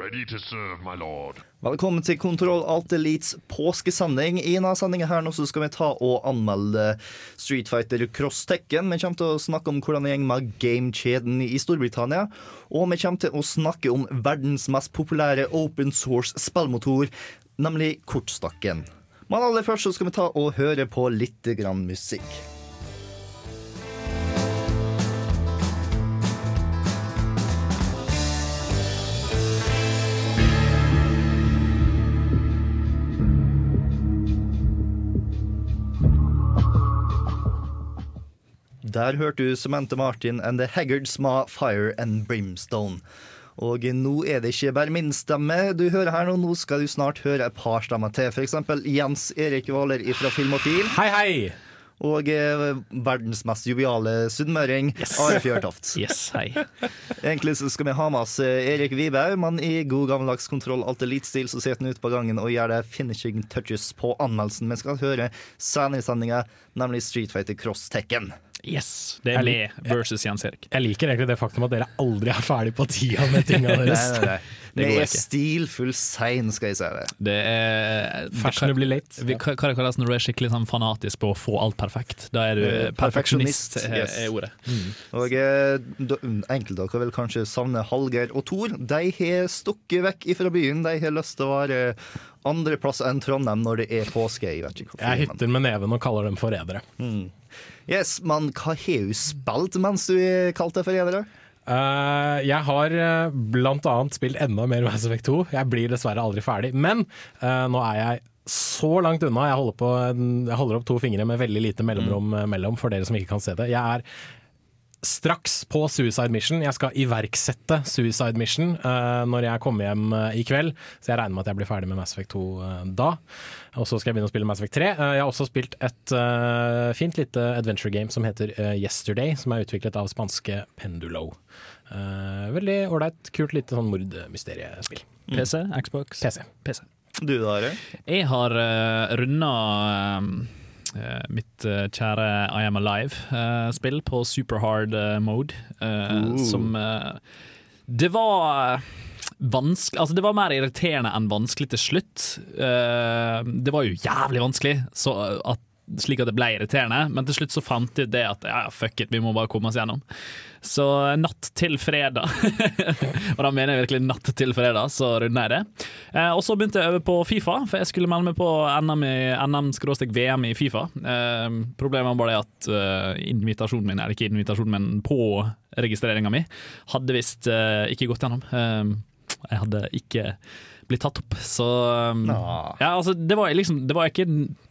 Ready to serve, my lord. Velkommen til Kontroll Alt Elites påskesending. I denne sendinga her nå så skal vi ta og anmelde Street Fighter Cross Tekken. Vi kommer til å snakke om hvordan det går med gamekjeden i Storbritannia. Og vi kommer til å snakke om verdens mest populære open source spillmotor, nemlig kortstakken. Men aller først så skal vi ta og høre på litt grann musikk. Der hørte du Samantha Martin and The Haggards med Fire and Brimstone. Og nå er det ikke bare min stemme du hører her nå, nå skal du snart høre et par stemmer til. Eksempel Jens Erik Hvaler fra Filmofil. Hei, hei! Og eh, verdens mest joviale sunnmøring, Are Fjørtoft. Yes, hei. Egentlig så skal vi ha med oss eh, Erik Wiberg, men i god gammeldags kontroll alt elitestil så sitter han ute på gangen og gjør det finishing touches på anmeldelsen vi skal høre senere i sendinga, nemlig Street Fighter Cross Tekken. Yes, Det er med versus Jens Erik. Jeg liker egentlig det faktum at dere aldri er ferdig på tida med tinga deres. Nei, nei, nei. Er stilfull sein, skal jeg si det. Det er Fashionably late. Vi, hva, det kalles når du er skikkelig sånn fanatisk på å få alt perfekt? Da er du Eh, perfeksjonist, er, yes. er ordet. Og eh, Enkelte av dere vil kanskje savne Hallgeir og Thor. De har stukket vekk fra byen. De har lyst til å være andreplass enn Trondheim når det er påske. Jeg vet ikke hvorfor. Jeg men- hytter med neven og kaller dem forrædere. Yes, men hva har du spilt mens du kalte kalt deg forrædere? Eh, jeg har uh, blant annet spilt enda mer Mass Effect 2. Jeg blir dessverre aldri ferdig. Men uh, nå er jeg så langt unna. Jeg holder, på, jeg holder opp to fingre med veldig lite mellomrom eh, mellom, for dere som ikke kan se det. Jeg er straks på Suicide Mission. Jeg skal iverksette Suicide Mission uh, når jeg kommer hjem uh, i kveld, så jeg regner med at jeg blir ferdig med Mass Effect 2 uh, da. Og så skal jeg begynne å spille Mass Effect 3. Eh, jeg har også spilt et eh, fint lite adventure game som heter eh, Yesterday, som er utviklet av spanske Pendulo. Eh, veldig ålreit, kult lite sånn mordmysteriespill. PC, Xbox, PC. PC. Du da, Are? Jeg har uh, runda eh, mitt eh, kjære I Am Alive-spill på superhard mode, uh. Som eh, Det var vanskelig Altså, det var mer irriterende enn vanskelig til slutt. Eh, det var jo jævlig vanskelig, så at slik at det ble irriterende, men til slutt så fant jeg det at ja, fuck it, vi må bare komme oss gjennom. Så natt til fredag, og da mener jeg virkelig natt til fredag, så runda jeg det. Eh, og så begynte jeg å øve på Fifa, for jeg skulle melde meg på NM, i- NM-VM i Fifa. Eh, problemet var det at eh, invitasjonen min, eller ikke invitasjonen, men på registreringa mi, hadde visst eh, ikke gått gjennom. Eh, jeg hadde ikke blitt tatt opp, så ja, altså, det var liksom Det var ikke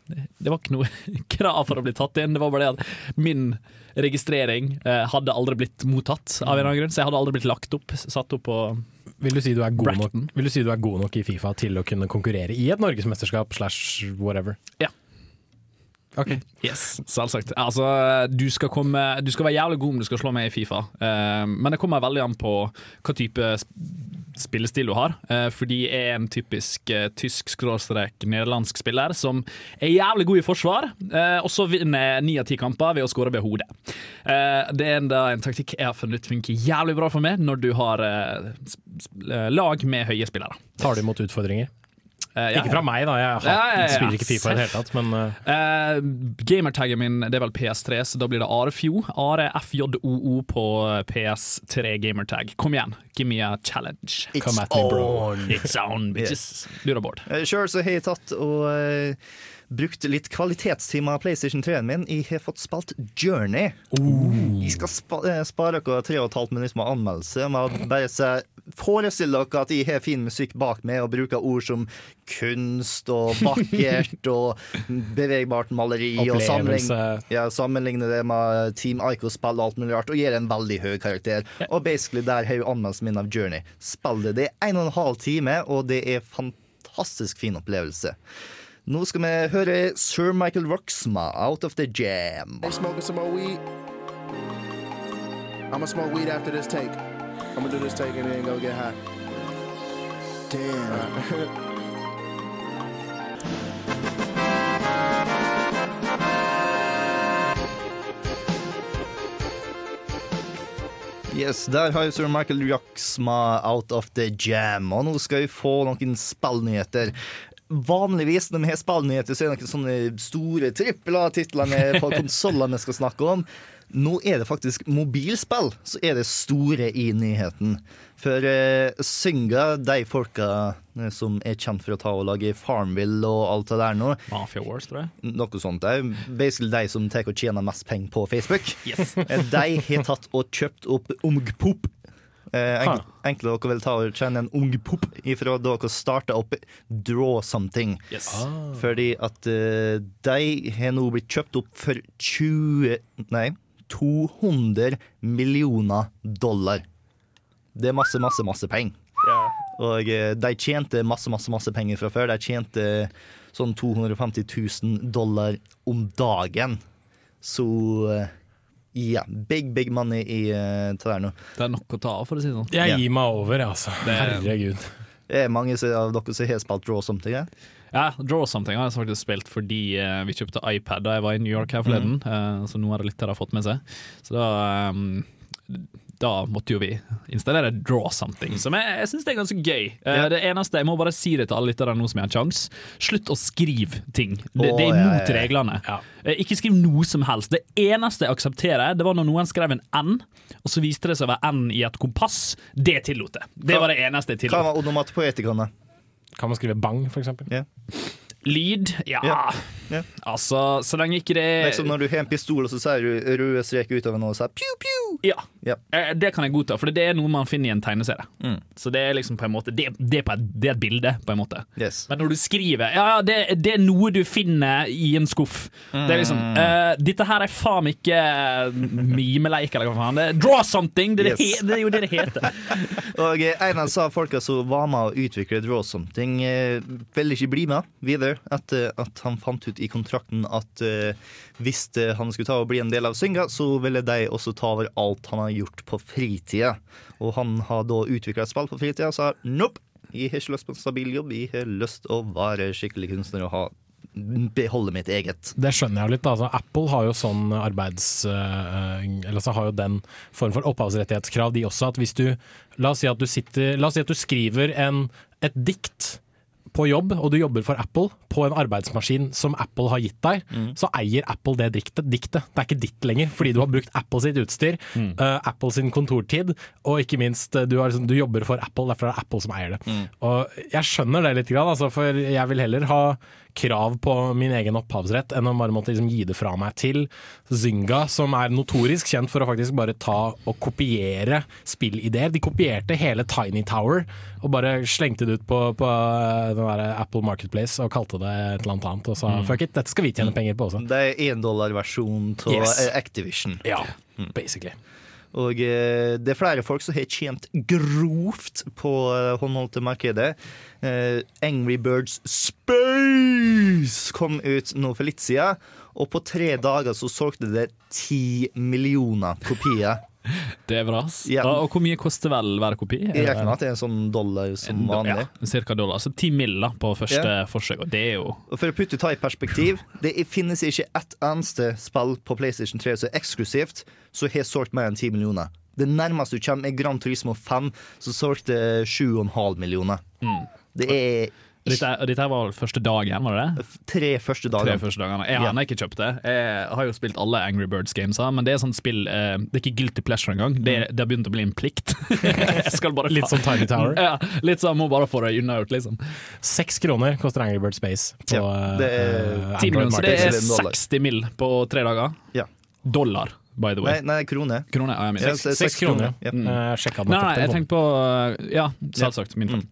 Det var ikke noe krav for å bli tatt inn. Det var bare det at min registrering eh, hadde aldri blitt mottatt av en eller annen grunn, så jeg hadde aldri blitt lagt opp, satt opp på Vil du, si du er god nok, vil du si du er god nok i Fifa til å kunne konkurrere i et norgesmesterskap slash whatever? Ja. Ok. Yes, selvsagt. Altså, du skal, komme, du skal være jævlig god om du skal slå meg i Fifa, Eh, men det kommer veldig an på hva type spillestil du har. Eh, fordi jeg er en typisk uh, tysk-nederlandsk spiller som er jævlig god i forsvar, eh, og så vinner ni av ti kamper ved å skåre ved hodet. Eh, det er en, en taktikk jeg har funnet ut funker jævlig bra for meg når du har eh, eh, lag med høye spillere. Tar du imot utfordringer? Eh, ja, Ikke fra meg, da. Jeg har, Ja, ja, ja. spiller ikke Fifa i det hele tatt, men uh, gamertaggen min det er vel PS3, så da blir det Arefjo. Arefjoo -O på PS3 gamertag. Kom igjen, give me a challenge. come at me, bro. It's on, bitches. Du da, Bård. Sjøl så har jeg tatt og brukt litt kvalitetstimer av PlayStation 3-en min. Jeg har fått spilt Journey. Jeg skal spa eh, spare dere tre og et halvt minutt med anmeldelse. Med bare se, Forestill dere at jeg har fin musikk bak meg og bruker ord som kunst og vakkert og bevegbart maleri. Og sammenligne, ja, sammenligne det med Team Ico-spill og alt mulig rart, og gir en veldig høy karakter. Og basically der har jo anmeldelsen min av Journey. Spill det. Det er en og en halv time, og det er fantastisk fin opplevelse. Nå skal vi høre Sir Michael Roxma, 'Out of the Jam'. They smoking some more weed? I'ma smoke weed after this take. I'ma do this take and then go get high. Damn. Yes, Der har jo Sir Michael Roxma 'Out of the Jam'. Og nå skal vi få noen spillnyheter. Vanligvis når vi har spillnyheter, så er det noen sånne store trippel A-titlene på konsoller vi skal snakke om. Nå er det faktisk mobilspill så er det store i nyheten. For uh, Synga, de folka eh, som er kjent for å ta og lage Farmville og alt det der nå, Mafia Wars, tror jeg. noe sånt. Er basically de som tar og tjener mest penger på Facebook. Yes. De har tatt og kjøpt opp Ungpop. Eh, enk, enkelt dere vil ta og kjenne en ung pop ifra da dere starta opp Draw Something. yes. Fordi at uh, de har nå blitt kjøpt opp for 20 Nei, 200 millioner dollar. Det er masse, masse, masse penger. Og uh, de tjente masse, masse, masse penger fra før. De tjente sånn 250 000 dollar om dagen. Så eh, ja, big, big money i uh, det der nå. Det er nok å ta av, for å si det sånn. Jeg yeah. gir meg over, altså. Det- Herregud. Det er mange av dere som har spilt Draw Something? Ja? Ja, Draw Something har jeg faktisk spilt fordi uh, vi kjøpte iPad da jeg var i New York her forleden. eh, så noen av det har fått med seg. Så da um, da måtte jo vi installere Draw Something, som jeg, jeg syns er ganske gøy. Ja. Det eneste, Jeg må bare si det til alle lyttere nå som jeg har kjangs. Slutt å skrive ting. Det, det er ja, ja, ja. reglene. Ja. Eh, Ikke skriv noe som helst. Det eneste jeg aksepterer, Det var når noen skrev en N, og så viste det seg å være N i et kompass. Det tillot jeg. Det var det eneste jeg Hva tillot. onomatopoetikerne? Kan man skrive bang, for eksempel? Ja. Lyd? Ja. Ja. Ja. Altså, så lenge ikke det er Som når du har en pistol, og så sier du røde streker utover noe, og så sier pju, pju. Ja. Ja. Eh, Det kan jeg godta, for det er noe man finner i en tegneserie. Mm. Så det er liksom på en måte Det, det, er, på et, det er et bilde, på en måte. Yes. Men når du skriver Ja, ja, det, det er noe du finner i en skuff. Det er liksom Mm. eh, Dette her er faen ikke mimeleik, eller hva faen. Det er draw something! Det er, Yes. det er jo det det heter. Og eh, en av folka som var med å utvikle Draw Something, eh, ville ikke bli med videre etter at han fant ut i kontrakten at uh, hvis eh, han skulle ta og bli en del av Synga, så ville de også ta over alt han har gjort på fritida. Og han har da utvikla et spill på fritida og sa nope, jeg har ikke lyst på en stabil jobb, jeg har lyst å være skikkelig kunstner og ha, beholde mitt eget. Det skjønner jeg litt. Altså, Apple har jo sånn arbeids... eh, eller så har jo den form for opphavsrettighetskrav, de også. At hvis du La oss si at du sitter La oss si at du skriver en, et dikt på jobb, og du jobber for Apple på en arbeidsmaskin som Apple har gitt deg, så eier Apple det diktet. diktet. Det er ikke ditt lenger, fordi du har brukt Apple sitt utstyr, eh, Apple sin kontortid, og ikke minst eh, du, har, liksom, du jobber for Apple, derfor er det Apple som eier det. Og jeg skjønner det litt, grann, altså, for jeg vil heller ha krav på min egen opphavsrett enn å bare måtte liksom gi det fra meg til Zynga, som er notorisk kjent for å faktisk bare ta og kopiere spillideer. De kopierte hele Tiny Tower og bare slengte det ut på, på eh, Apple Marketplace og kalte det et eller annet annet. og sa fuck it, dette skal vi tjene penger på også. Det er endollarversjonen av Yes. Activision. Ja, basically. Og eh, det er flere folk som har tjent grovt på eh, håndholdte markedet. Eh, Angry Birds Space kom ut nå for litt siden, og på tre dager så solgte det ti millioner kopier. Det er bra. ass. Ja. Og hvor mye koster vel hver kopi? Jeg regner med at det er en sånn dollar som vanlig. Ja, cirka dollar. Så ti mill. på første Ja. forsøk, og det er jo Og For å putte det i perspektiv, det finnes ikke ett eneste spill på PlayStation 3 som er eksklusivt, som har solgt mer enn ti millioner. Det nærmeste du kommer, er Gran Turismo 5, som solgte 7,5 millioner. Det er Dette, dette var vel første dagen, var det det? tre første Tre dager. første dagene. Jeg Ja. har ikke kjøpt det. Jeg har jo spilt alle Angry Birds-games, men det er sånn spill eh, Det er ikke guilty pleasure engang. Det, det har begynt å bli en plikt. Litt som Tiny Tower. Ja, litt sånn, må bare få det unnagjort, liksom. Seks kroner koster Angry Bird Space på Ja, det er uh, Android så det er 60 mill på tre dager. Ja. Dollar, by the way. nei, krone. krone ah. Ja, seks, Seks kroner, Ja. ja. Eh, sjekka den Nei, nei, jeg tenkte på uh, Ja, selvsagt. Min feil.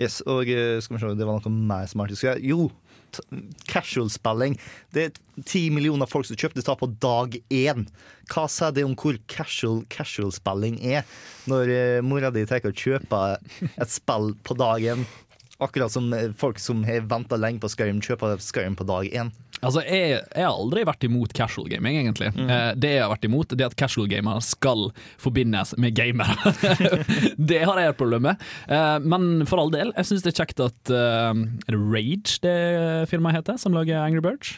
Yes, og eh, skal vi se, det var noe mer smart. Skal jeg- Jo, t- casual-spilling. Det er ti millioner folk som kjøpte det på dag én. Hva sier det om hvor casual casual-spilling er? Når eh, mora di tar og kjøper et spill på dagen, Akkurat som eh, folk som har venta lenge på Skyrim, kjøper Skyrim på dag én. Altså, jeg, jeg har aldri vært imot casual gaming, egentlig. Eh, det jeg har vært imot, det er at casual gamer skal forbindes med gamere. det har jeg et problem med. Eh, men for all del, jeg syns det er kjekt at eh, Er det Rage det firmaet heter, som lager Angry Birds?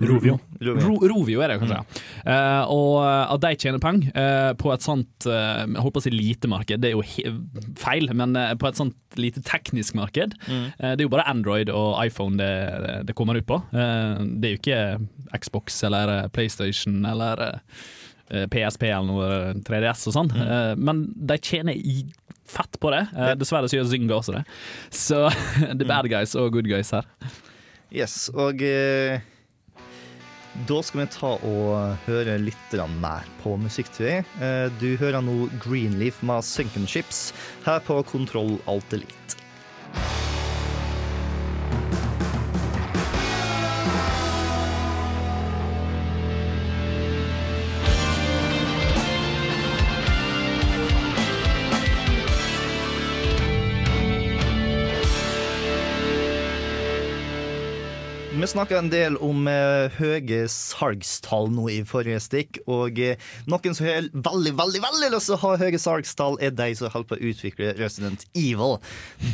Rovio. Ro, Rovio er det kanskje. Eh, og at de tjener penger uh, på et sånt uh, Jeg holdt på å si lite marked, det er jo he feil, men eh, på et sånt lite teknisk marked. Eh, det er jo bare Android og iPhone det, det kommer ut på. Eh, det er jo ikke Xbox eller eh, PlayStation eller eh, PSP eller noe 3DS og sånn. Eh, men de tjener i fett på det. Eh, dessverre så gjør Zynga også det. Så er bad guys og good guys her. Yes, og eh, da skal vi ta og høre litt mer på musikktøy. Eh, du hører nå Greenleaf med Sunken Ships her på Kontroll Alt Elite. Snakka en del om eh, høye salgstall nå i forrige stikk, og eh, noen som har veldig, veldig veldig lyst til å ha høye salgstall, er de som holder på å utvikle Resident Evil.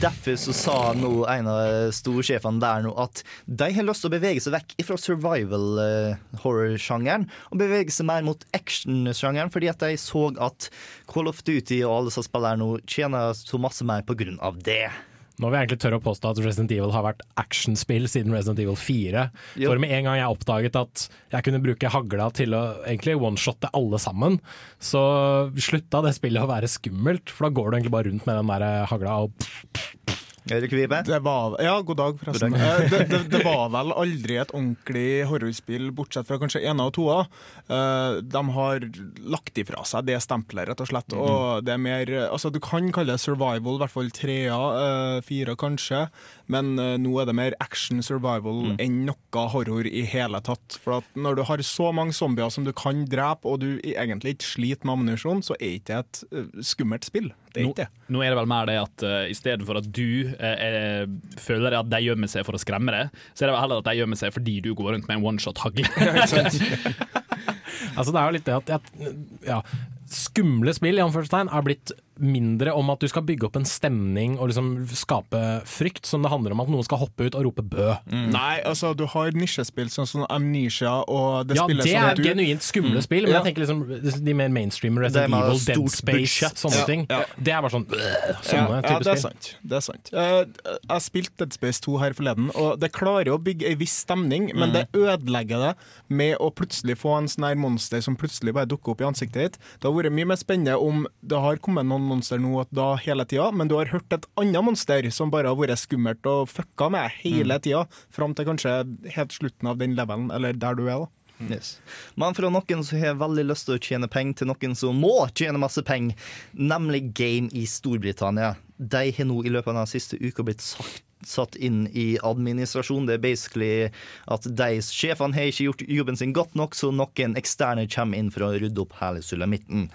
Derfor så sa nå en av storsjefene der nå at de har lyst til å bevege seg vekk fra survival eh, horror-sjangeren og bevege seg mer mot action-sjangeren, fordi at de så at Call of Duty og alle som spiller nå, tjener så masse mer på grunn av det. Nå vi egentlig tørre å påstå at Resident Evil har vært actionspill siden Resident Evil 4. Yep. For med en gang jeg oppdaget at jeg kunne bruke hagla til å egentlig one-shotte alle sammen, så slutta det spillet å være skummelt, for da går du egentlig bare rundt med den der hagla og Erik Vibe? Det var, ja, god dag, forresten. God dag. det, det, det var vel aldri et ordentlig horrorspill, bortsett fra kanskje ene og toa. Eh, de har lagt ifra seg det stempelet, rett og slett. Og det er mer Altså, du kan kalle det survival, i hvert fall trea, eh, fire kanskje. Men eh, nå er det mer action survival enn noe horror i hele tatt. For at når du har så mange zombier som du kan drepe, og du egentlig ikke sliter med ammunisjon, så er ikke det et eh, skummelt spill. Det er ikke det. nå er det vel mer det at uh, i stedet for at du uh, eh, føler at de gjemmer seg for å skremme deg, så er det vel heller at de gjemmer seg fordi du går rundt med en one-shot-hagle. Altså det er jo litt det at ja, Skumle spill i anførselstegn er blitt mindre om at du skal bygge opp en stemning og liksom skape frykt, som det handler om at noen skal hoppe ut og rope bø. Nei, altså du har nisjespill sånn som Amnesia og det Ja, spillet det er du genuint skumle spill, men Ja. jeg tenker liksom de mer mainstream Det Resident Evil, Dead Space, budget. sånne Ja, ting. ja. Det er bare sånn øh, ja, sånne ja, type det er spill. sant. Det er sant. Uh, jeg spilte Dead Space 2 her forleden, og det klarer å bygge ei viss stemning, men det ødelegger det med å plutselig få en sånn her monster som plutselig bare dukker opp i ansiktet ditt. Det har vært mye mer spennende om det har kommet noen monster nå da hele tida, men du har hørt et annet monster som bare har vært skummelt og fucka med hele tida, fram til kanskje helt slutten av den levelen, eller der du er, da. Yes. Men fra noen som har veldig lyst til å tjene penger, til noen som må tjene masse penger, nemlig Game i Storbritannia. De har nå i løpet av den siste uka blitt sagt, satt inn i administrasjon. Det er basically at de sjefene har ikke gjort jobben sin godt nok, så noen eksterne kommer inn for å rydde opp hele sulamitten.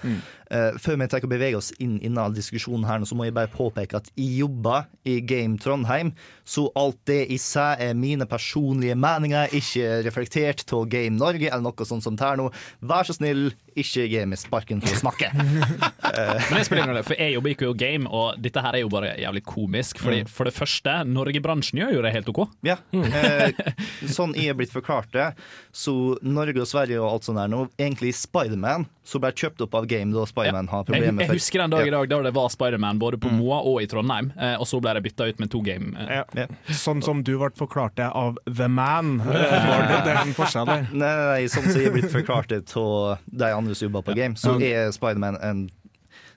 Eh, før vi tar og beveger oss inn i denne diskusjonen, her, så må jeg bare påpeke at jeg jobber i Game Trondheim, så alt det i seg er mine personlige meninger, ikke reflektert av Game Norge eller noe sånt som det nå. Vær så snill, ikke gi meg sparken for å snakke. Men det spiller ingen rolle, for jeg jobber i jo Game, og dette her er jo bare jævlig komisk. Fordi For det første, Norge-bransjen gjør jo det helt OK. Ja, eh, sånn jeg er blitt forklart det, så Norge og Sverige og alt sånt der nå, egentlig Spiderman, som ble kjøpt opp av Game da Spiderman har Jeg, problemer jeg husker den dag i dag da det var Spiderman både på Moa og i Trondheim, eh, og så ble det bytta ut med to game. eh. Ja. Ja. Sånn som du ble forklart det av The Man. Var det, den en forskjell der? Nei, nei, nei, sånn som jeg er blitt forklart det av de andre som jobber på Game, så er Spiderman en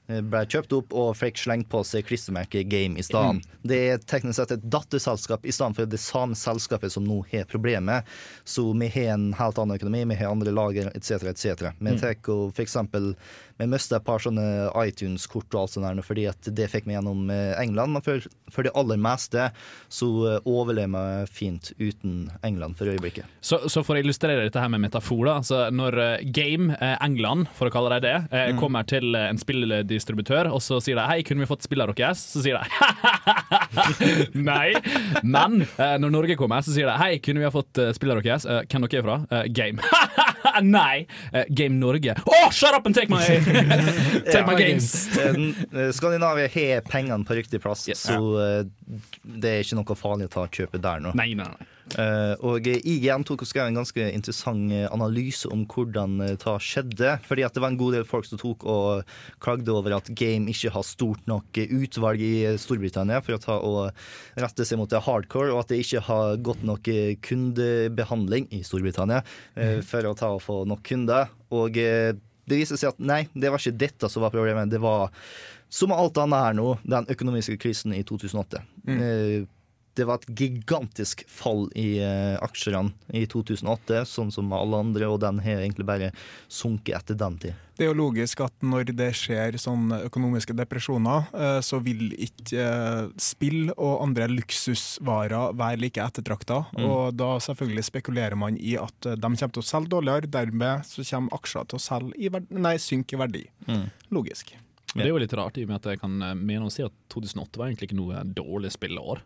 ble kjøpt opp og fikk slengt på seg klistremerket Game i stedet. Det er teknisk sett et datterselskap i stedet for det samme selskapet som nå har problemet. Så vi har en helt annen økonomi, vi har andre lager etc. etc. Vi tar og for mista et par sånne iTunes-kort og alt sånt der, fordi at det fikk vi gjennom eh, England. Men for, for det aller meste så eh, overlever jeg fint uten England for øyeblikket. Så, så for å illustrere dette her med metafor, da. Så når eh, Game England, for å kalle dem det, eh, kommer til en spilledistributør, og så sier de 'hei, kunne vi fått spillet deres?' Så sier de nei. Men når Norge kommer, så sier de 'hei, kunne vi ha fått spillet deres?' Hvem dere er fra? Game. nei! Game Norge. Å, shut up and take my Take my games! Eh, Skandinavia har pengene på riktig plass, Yes. så uh, det er ikke noe farlig å ta kjøpet der nå. Nei, nei, nei. Uh, og IGN tok og skrev en ganske interessant eh, analyse om hvordan eh, det skjedde. Fordi at det var en god del folk som tok og klagde over at Game ikke har stort nok eh, utvalg i eh, Storbritannia for å ta og rette seg mot det hardcore, og at det ikke har godt nok eh, kundebehandling i Storbritannia uh, for å ta og få nok kunder. Og eh, det viser seg at nei, det var ikke dette som var problemet. Det var, som alt annet her nå, den økonomiske krisen i 2008. Eh, det var et gigantisk fall i uh, aksjene i 2008, sånn som alle andre, og den har egentlig bare sunket etter den tid. Det er jo logisk at når det skjer sånne økonomiske depresjoner, eh, så vil ikke eh, spill og andre luksusvarer være like ettertrakta. Og da selvfølgelig spekulerer man i at eh, de kommer til å selge dårligere, dermed så kommer aksjer til å selge i verd nei, synke i verdi. Logisk. Men det er jo litt rart, i og med at jeg kan eh, mene å si at 2008 var egentlig ikke noe dårlig spillår.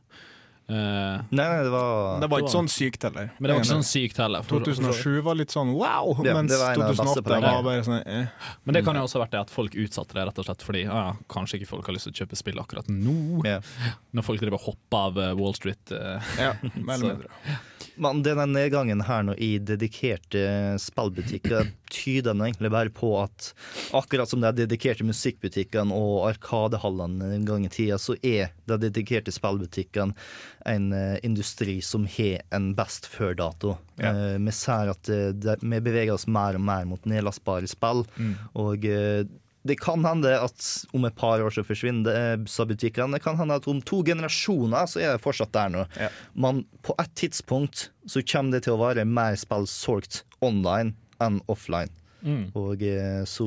Eh, Nei, nei, det var Det var ikke sånn sykt heller. men det var ikke sånn sykt heller. for- 2007 var litt sånn wow, Ja, mens det var en av de beste 2008 var bare sånn eh. Men det kan jo også ha vært det at folk utsatte det rett og slett fordi ja, kanskje ikke folk har lyst til å kjøpe spill akkurat nå. ja. Når folk driver og hopper av eh, Wall Street. Uh, Ja, Men denne nedgangen her nå i dedikerte spillbutikker tyder nå egentlig bare på at akkurat som de dedikerte musikkbutikkene og arkadehallene en gang i tida, så er de dedikerte spillbutikkene en eh, industri som har en best før-dato. Ja. Eh, vi ser at eh, det, vi beveger oss mer og mer mot nedlastbare spill, og eh, det kan hende at om et par år så forsvinner butikkene. Det kan hende at om to generasjoner så er det fortsatt der nå. Ja. Men på et tidspunkt så kommer det til å være mer spill solgt online enn offline. Og eh, så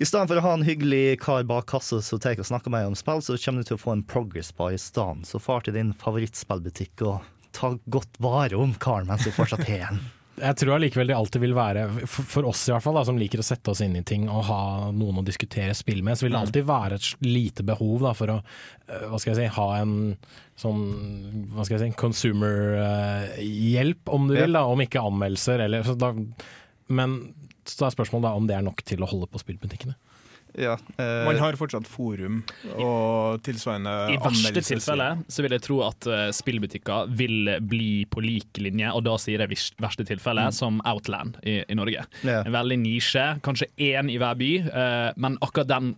i stedet for å ha en hyggelig kar bak kassa som tar og snakker med deg om spill, så kommer du til å få en progress bar i stedet. Så far til din favorittspillbutikk og ta godt vare om karen mens du fortsatt har en. Jeg tror allikevel det alltid vil være, for, oss i hvert fall, da, som liker å sette oss inn i ting og ha noen å diskutere spill med, så vil det alltid være et lite behov da, for å øh, hva skal jeg si, ha en sånn hva skal jeg si, consumer-hjelp, om du vil, da, om ikke anmeldelser. Eller, så da, men så er spørsmålet da om det er nok til å holde på spillbutikkene. Ja, eh, Man har fortsatt forum og tilsvarende I verste tilfelle så vil jeg tro at eh, spillbutikker vil bli på lik linje, og da sier jeg verste tilfelle, som Outland i, i Norge. Ja. En veldig nisje, kanskje én i hver by, eh, men akkurat den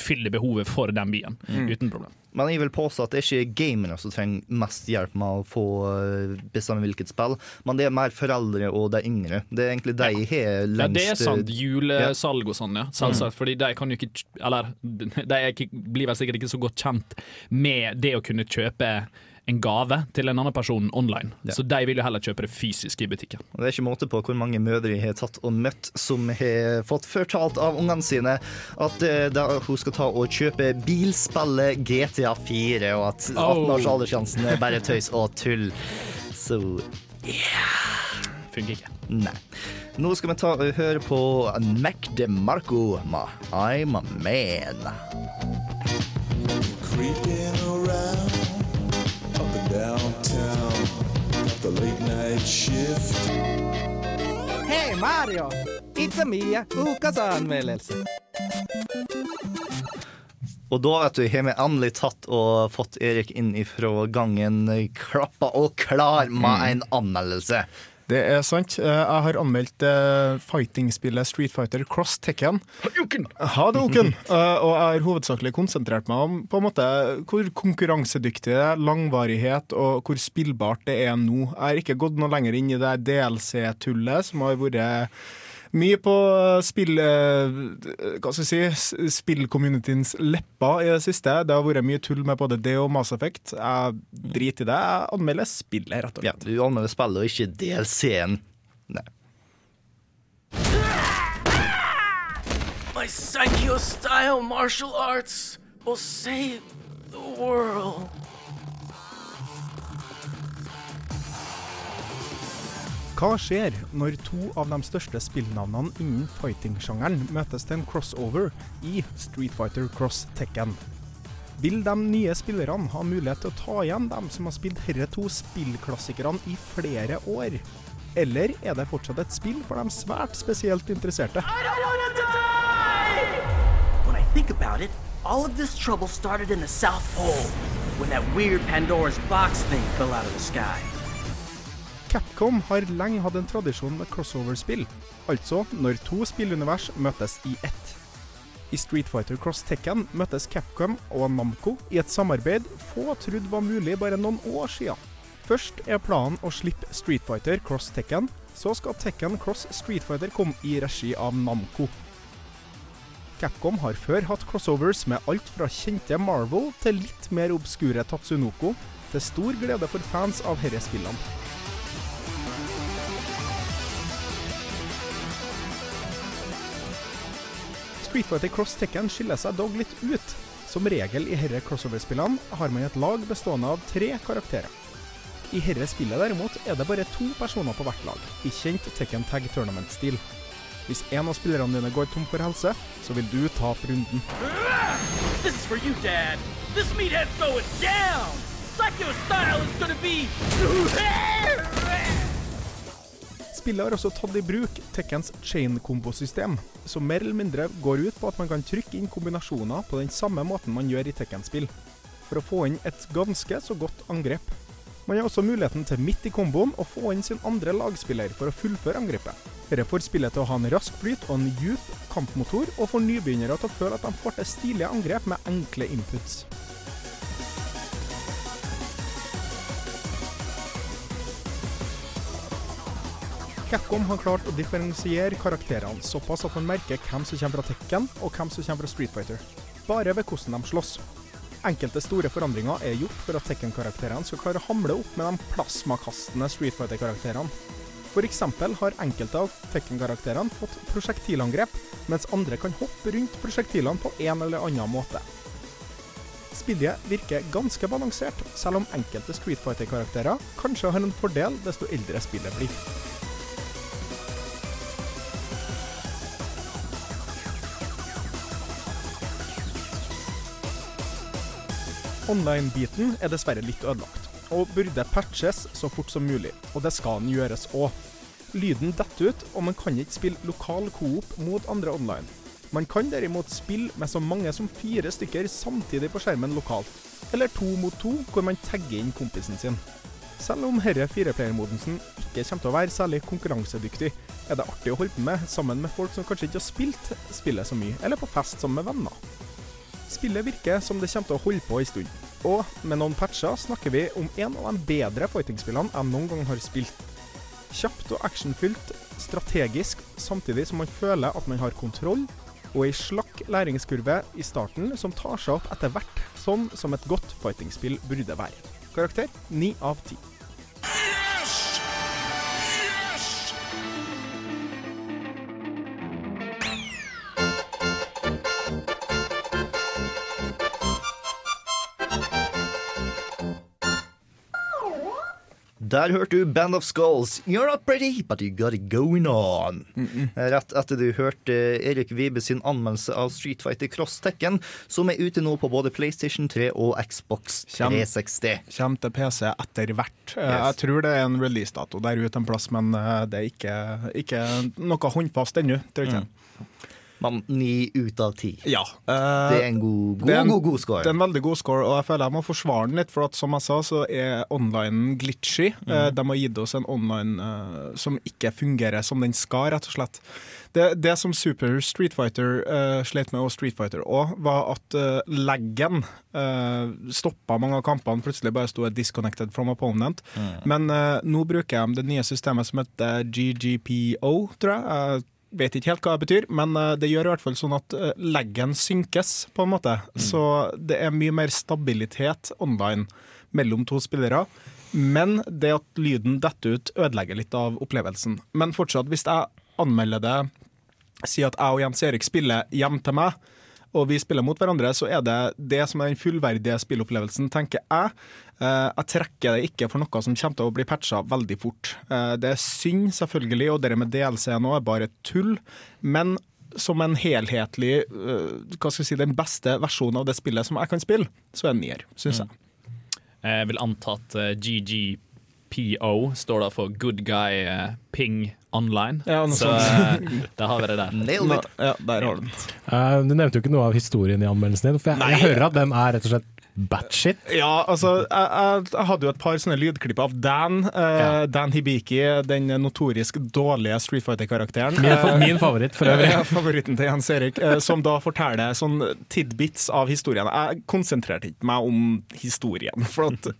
fyller behovet for den byen, uten problem. Men jeg vil påstå at det er ikke gamerne som trenger mest hjelp med å få eh, bestemme hvilket spill, men det er mer foreldre og de yngre. Det er egentlig de har Ja, det er sant. Julesalg og sånn, ja. Selvsagt. Fordi de kan jo ikke Eller de ikke, blir vel sikkert ikke så godt kjent med det å kunne kjøpe en gave til en annen person online. Så de vil jo heller kjøpe det fysisk i butikken. Og Det er ikke måte på hvor mange mødre jeg har tatt og møtt som har fått fortalt av ungene sine at uh, da hun skal ta og kjøpe bilspillet GTA 4, og at 18 års aldersgrensen er bare tøys og tull. Så yeah. Funker ikke. nei. Nå skal vi ta og høre på Mac DeMarco med I'm a Man. Creeping Mario! It's Mia, ukas anmeldelse. Og da vet du, har vi endelig tatt og fått Erik inn ifra gangen klappa og klar med en anmeldelse. Det er sant. Eh, Jeg har anmeldt eh, fighting-spillet Street Fighter Cross Tekken. Ha det, Oken! Eh, og jeg har hovedsakelig konsentrert meg om på en måte hvor konkurransedyktig det er, langvarighet og hvor spillbart det er nå. Jeg har ikke gått noe lenger inn i det DLC-tullet som har vært mye på spill... eh, Hva skal jeg si? Spillcommunityens lepper i det siste. Det har vært mye tull med både det og Mass Effect. Jeg driter i det. Jeg anmelder spillet, rett og slett. Ja, du anmelder spillet og ikke DLC-en. Nei. My Sankyo style martial arts will save the world. Hva skjer når to av de største spillnavnene innen fighting-sjangeren møtes til en crossover i Street Fighter Cross Tekken? Vil de nye spillerne ha mulighet til å ta igjen dem som har spilt herre to spillklassikerne i flere år? Eller er det fortsatt et spill for de svært spesielt interesserte? It, all of this trouble started in the South Pole when that weird Pandora's box thing fell out of the sky. Capcom har lenge hatt en tradisjon med crossover-spill, altså når to spillunivers møtes i ett. I Street Fighter Cross Tekken møttes Capcom og Namco i et samarbeid få trodde var mulig bare noen år siden. Først er planen å slippe Street Fighter Cross Tekken, så skal Tekken Cross Street Fighter komme i regi av Namco. Capcom har før hatt crossovers med alt fra kjente Marvel til litt mer obskure Tatsunoko, til stor glede for fans av herre Street Fighter Cross Tekken skiller seg dog litt ut. Som regel i herre crossover-spillene har man et lag bestående av tre karakterer. I herre spillet derimot er det bare to personer på hvert lag, i kjent Tekken Tag Tournament-stil. Hvis en av spillerne dine går tom for helse, så vil du tape runden. This is for you, Dad. This meathead's going down. Psycho style is gonna. Spillet har også tatt i bruk Tekkens chain-kombosystem, som mer eller mindre går ut på at man kan trykke inn kombinasjoner på den samme måten man gjør i Tekken-spill, for å få inn et ganske så godt angrep. Man har også muligheten til midt i komboen å få inn sin andre lagspiller for å fullføre angrepet. Dette får spillet til å ha en rask flyt og en djup kampmotor, og får nybegynnere til å føle at de får til stilige angrep med enkle inputs. Capcom har klart å differensiere karakterene såpass at man merker hvem som kommer fra Tekken og hvem som kommer fra Street Fighter. Bare ved hvordan de slåss. Enkelte store forandringer er gjort for at Tekken-karakterene skal klare å hamle opp med de plasmakastende Street Fighter-karakterene. F.eks. har enkelte av Tekken-karakterene fått prosjektilangrep, mens andre kan hoppe rundt prosjektilene på en eller annen måte. Spillet virker ganske balansert, selv om enkelte Street Fighter-karakterer kanskje har en fordel desto eldre spillet blir. Online-biten er dessverre litt ødelagt, og burde patches så fort som mulig, og det skal den gjøres òg. Lyden detter ut, og man kan ikke spille lokal coop mot andre online. Man kan derimot spille med så mange som fire stykker samtidig på skjermen lokalt, eller to mot to, hvor man tagger inn kompisen sin. Selv om denne fireplayermodensen ikke kommer til å være særlig konkurransedyktig, er det artig å holde på med sammen med folk som kanskje ikke har spilt spillet så mye, eller på fest sammen med venner. Spillet virker som det kommer til å holde på en stund, og med noen patcher snakker vi om en av de bedre fighting-spillene jeg noen gang har spilt. Kjapt og actionfylt, strategisk, samtidig som man føler at man har kontroll, og ei slakk læringskurve i starten som tar seg opp etter hvert, sånn som et godt fighting-spill burde være. Karakter 9 av 10. Der hørte du Band of Skulls. You're not pretty, but you got it going on. Rett etter du hørte Erik Vibe sin anmeldelse av Street Fighter Cross Tekken, som er ute nå på både PlayStation 3 og Xbox 360. Kjem til PC etter hvert. Eh, Yes. Jeg tror det er en releasedato der ute en plass, men eh, det er ikke, ikke noe håndfast ennå. tror jeg ikke. Men ni ut av ti. Ja. eh, Det er en god, god, en- god, god score. Det er en veldig god score, og jeg føler jeg må forsvare den litt. For at som jeg sa, så er online glitchy. Eh, Mhm. De har gitt oss en online eh, som ikke fungerer som den skal, rett og slett. Det, det som Super Street Fighter uh, slet med, og Street Fighter òg, var at uh, laggen uh, stoppa mange av kampene. Plutselig bare sto 'disconnected from opponent'. Men eh, nå bruker jeg det nye systemet som heter GGPO, tror jeg. Vet ikke helt hva det betyr, men eh, det gjør i hvert fall sånn at eh, leggen synkes, på en måte. Så det er mye mer stabilitet online mellom to spillere. Men det at lyden detter ut, ødelegger litt av opplevelsen. Men fortsatt, hvis jeg anmelder det, sier at jeg og Jens Erik spiller hjem til meg, og vi spiller mot hverandre, så er det det som er den fullverdige spillopplevelsen, tenker jeg. Eh, jeg trekker det ikke for noe som kommer til å bli patcha veldig fort. Eh, det er synd, selvfølgelig, og det med DLC nå er bare tull. Men som en helhetlig eh, hva skal jeg si, Den beste versjonen av det spillet som jeg kan spille, så er det nier, syns jeg. Jeg vil anta at GGPO står da for Good Guy Ping Online. Ja, noe så eh, da har vi det der. Nå- Ja, der har du den. Uh, du nevnte jo ikke noe av historien i anmeldelsen din, for jeg, jeg hører at den er rett og slett batshit. Ja, altså, jeg, jeg, hadde jo et par sånne lydklipp av Dan. eh, Dan Hibiki, den notorisk dårlige Street Fighter-karakteren. Min, fa- Eh, min favoritt, for øvrig. Ja, favoritten til Jens Erik, eh, som da forteller sånn tidbits av historien. Jeg konsentrerte ikke meg om historien. For at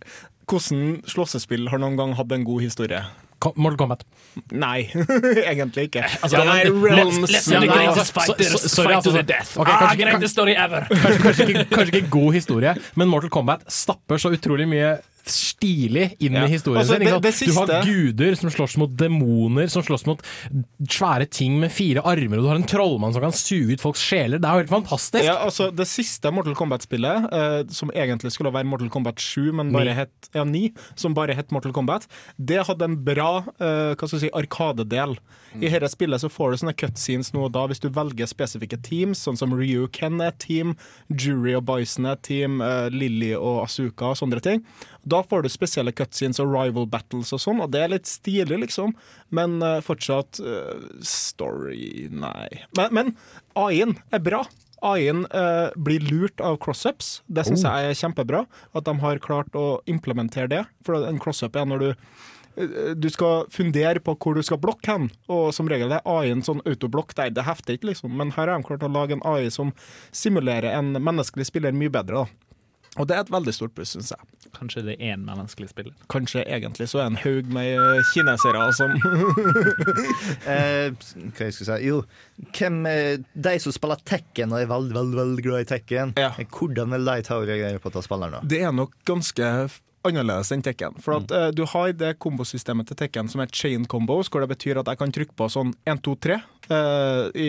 hvordan slåssespill har noen gang hatt en god historie? Mortal Kombat. Nei, egentlig ikke. Altså, ja, er let's- Realms let's see the Nei, altså, sorry, fight to altså, the death. ok, ah, kanskje- greatest story ever! Kanskje, kanskje, ikke, kanskje ikke god historie, men Mortal Kombat stapper så utrolig mye stilig inn Ja. i historien Altså, sin. det- sant? Du har guder som slåss mot demoner, som slåss mot svære ting med fire armer, og du har en trollmann som kan suge ut folks sjeler. Det er jo helt fantastisk! Ja, altså Det siste Mortal Kombat-spillet, eh, som egentlig skulle være Mortal Kombat 7, men bare het, ja, 9, som bare het Mortal Kombat, det hadde en bra eh, hva skal si, arkadedel. I dette spillet så får du sånne cutscenes nå og da hvis du velger spesifikke teams, sånn som Ryu Ken er et team, Jury og Bison er et team, eh, Lily og Asuka og sånne ting. Da får du spesielle cutscenes og rival battles og sånn, og det er litt stilig, liksom. Men uh, fortsatt uh, story Nei. Men, men AI-en er bra. AI-en uh, blir lurt av crossups. Det syns Oh. jeg er kjempebra. At de har klart å implementere det. For en crossup er når du eh, du skal fundere på hvor du skal blokke hen, og som regel er AI-en sånn autoblokk der. Det hefter ikke, liksom. Men her har de klart å lage en AI som simulerer en menneskelig spiller mye bedre. da. Og det er et veldig stort pluss, syns jeg. Kanskje det er én menneskelig spiller. Kanskje egentlig så er det en haug med eh, kinesere som Eh, hva jeg skulle si Jo, hvem er de som spiller Tekken og er veldig veldig, veldig glad i Tekken, ja. hvordan vil de ta og reagere på dette spilleren? da? Det er nok ganske annerledes enn Tekken. For at eh, du har det kombosystemet til Tekken som er chain combos, hvor det betyr at jeg kan trykke på sånn 1, 2, 3. eh, i,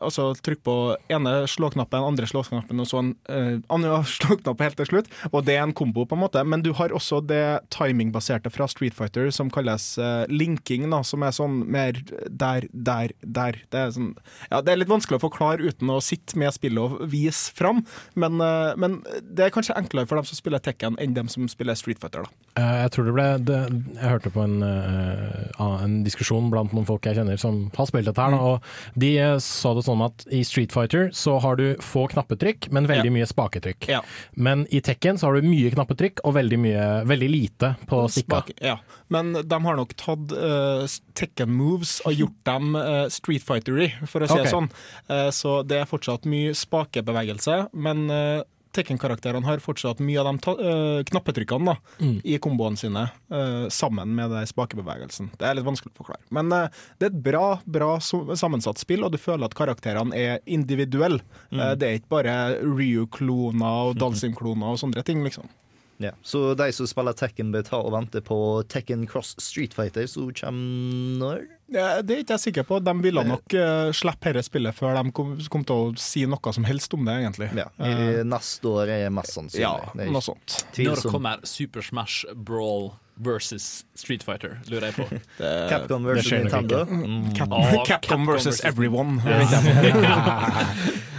altså trykk på ene slåknappen, andre slåknappen og så en uh, andre slåknapp helt til slutt. Og det er en kombo, på en måte. Men du har også det timingbaserte fra Street Fighter som kalles uh, linking, da, som er sånn mer der, der, der. Det er, sånn, ja, det er litt vanskelig å forklare uten å sitte med spillet og vise fram, men, uh, men det er kanskje enklere for dem som spiller Tekken enn dem som spiller Street Fighter. da. Eh, Jeg tror det ble det, Jeg hørte på en, eh, en diskusjon blant noen folk jeg kjenner som har spilt dette her, da, og de eh, sa det sånn at i Street Fighter så har du få knappetrykk, men veldig Ja. mye spaketrykk. Ja. Men i Tekken så har du mye knappetrykk og veldig, mye, veldig lite på stikka. Ja, men de har nok tatt uh, Tekken moves og gjort dem uh, Street Fightery, for å si okay. det sånn. Uh, så det er fortsatt mye spakebevegelse, men uh, Tekken-karakterene har fortsatt mye av de ta uh, knappetrykkene da, Mm. i komboene sine, uh, sammen med den spakebevegelsen. Det er litt vanskelig å forklare. Men uh, det er et bra, bra sammensatt spill, og du føler at karakterene er individuelle. Mm. Eh, det er ikke bare Ryu-kloner og Dalsim-kloner og sånne ting, liksom. Ja. Så de som spiller Tekken, bør ta og vente på Tekken Cross Street Fighter, som kommer når? Ja, det er ikke jeg sikker på. De ville nok uh, slippe dette spillet før de kom, kom til å si noe som helst om det, egentlig. Ja, i Neste år er mest sannsynlig. Ja, noe sånt. Når kommer Super Smash Brawl versus Street Fighter, lurer jeg på. Capcom versus Nintendo. Mm. Cap oh, Capcom Capcom versus versus- everyone.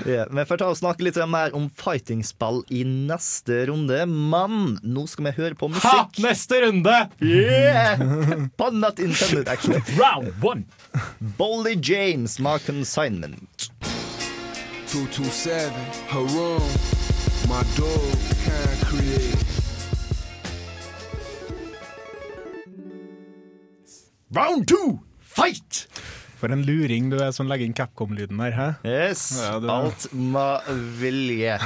Ja, vi får ta og snakke litt mer om fightingspill i neste runde, men nå skal vi høre på musikk. Ha! Neste runde! Yeah! Pun not intended, actually. Round one! Bolly James med Consignment. 227, Harum, my dog, can create. Round two, fight! For en luring du er som legger inn Capcom-lyden der, hæ? Yes, Ja, du- alt med vilje.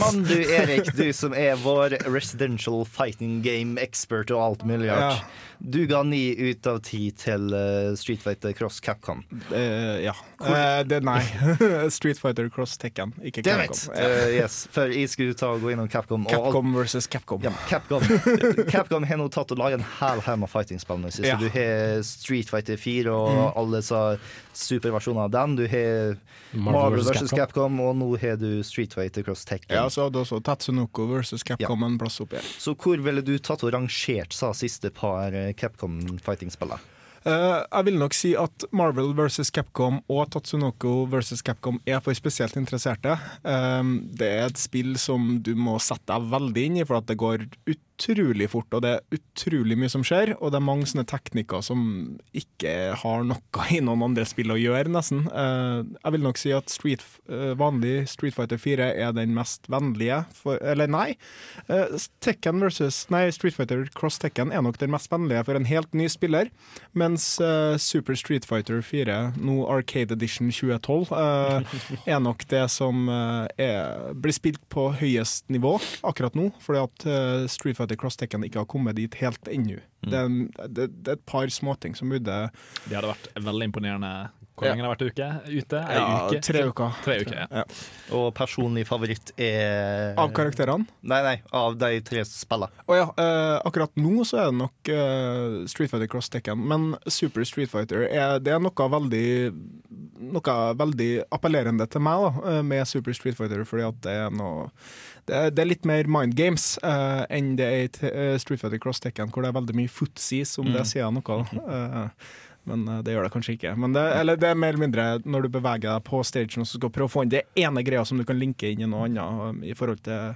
Mann du Erik, du som er vår residential fighting game expert og alt mulig rart. Ja. Du ga ni ut av ti til eh, Street Fighter Cross Capcom. Uh, ja. Uh, det, nei. Street Fighter Cross Tekken, ikke Capcom. Eh, yes, for jeg skulle ta og gå innom Capcom. og Capcom versus Capcom. Ja, Capcom. Capcom har nå tatt og laget en hel haug med fightingspill. Så Ja. du har Street Fighter 4 og alle disse altså superversjonen av den. Du har Marvel vs. Capcom, og nå har du Street Fighter Cross Tekken. Ja, så hadde også Tatsunoko versus Capcom en plass oppi her. Så hvor ville du tatt og rangert sa siste par eh, Capcom fighting-spillene? Uh, jeg vil nok si at Marvel versus Capcom og Tatsunoko versus Capcom er for spesielt interesserte. Eh, det er et spill som du må sette deg veldig inn i, for at det går utrolig fort, og det er utrolig mye som skjer. Og det er mange sånne teknikker som ikke har noe i noen andre spill å gjøre, nesten. Eh, jeg vil nok si at Street, eh, vanlig Street Fighter 4 er den mest vennlige, for, eller nei. Eh, Tekken versus, nei, Street Fighter Cross Tekken er nok den mest vennlige for en helt ny spiller. Mens Super Street Fighter 4, nå Arcade Edition 2012, eh, er nok det som er, blir spilt på høyest nivå akkurat nå. Fordi at Street Fighter Cross Tekken ikke har kommet dit helt ennå. Det, er det, det er et par småting som burde Det hadde vært veldig imponerende. Hvor lenge har det vært uke? ute? Ei Ja, uke? tre uker. Tre uker, ja. Og personlig favoritt er Av karakterene? Nei, nei, av de tre spillene. Oh, ja, eh, akkurat nå så er det nok eh, Street Fighter Cross Tekken, men Super Street Fighter er, det er noe veldig Noe veldig appellerende til meg da, eh, med Super Street Fighter, fordi at det er noe det er, det er litt mer mind games uh, enn det er i eh, Street Fighter Cross Tekken, hvor det er veldig mye footsies, om det Mm. sier noe. Eh, men eh, det gjør det kanskje ikke. Men det, eller det er mer eller mindre når du beveger deg på stagen og skal prøve å få inn det ene greia som du kan linke inn i noe annet, eh, i forhold til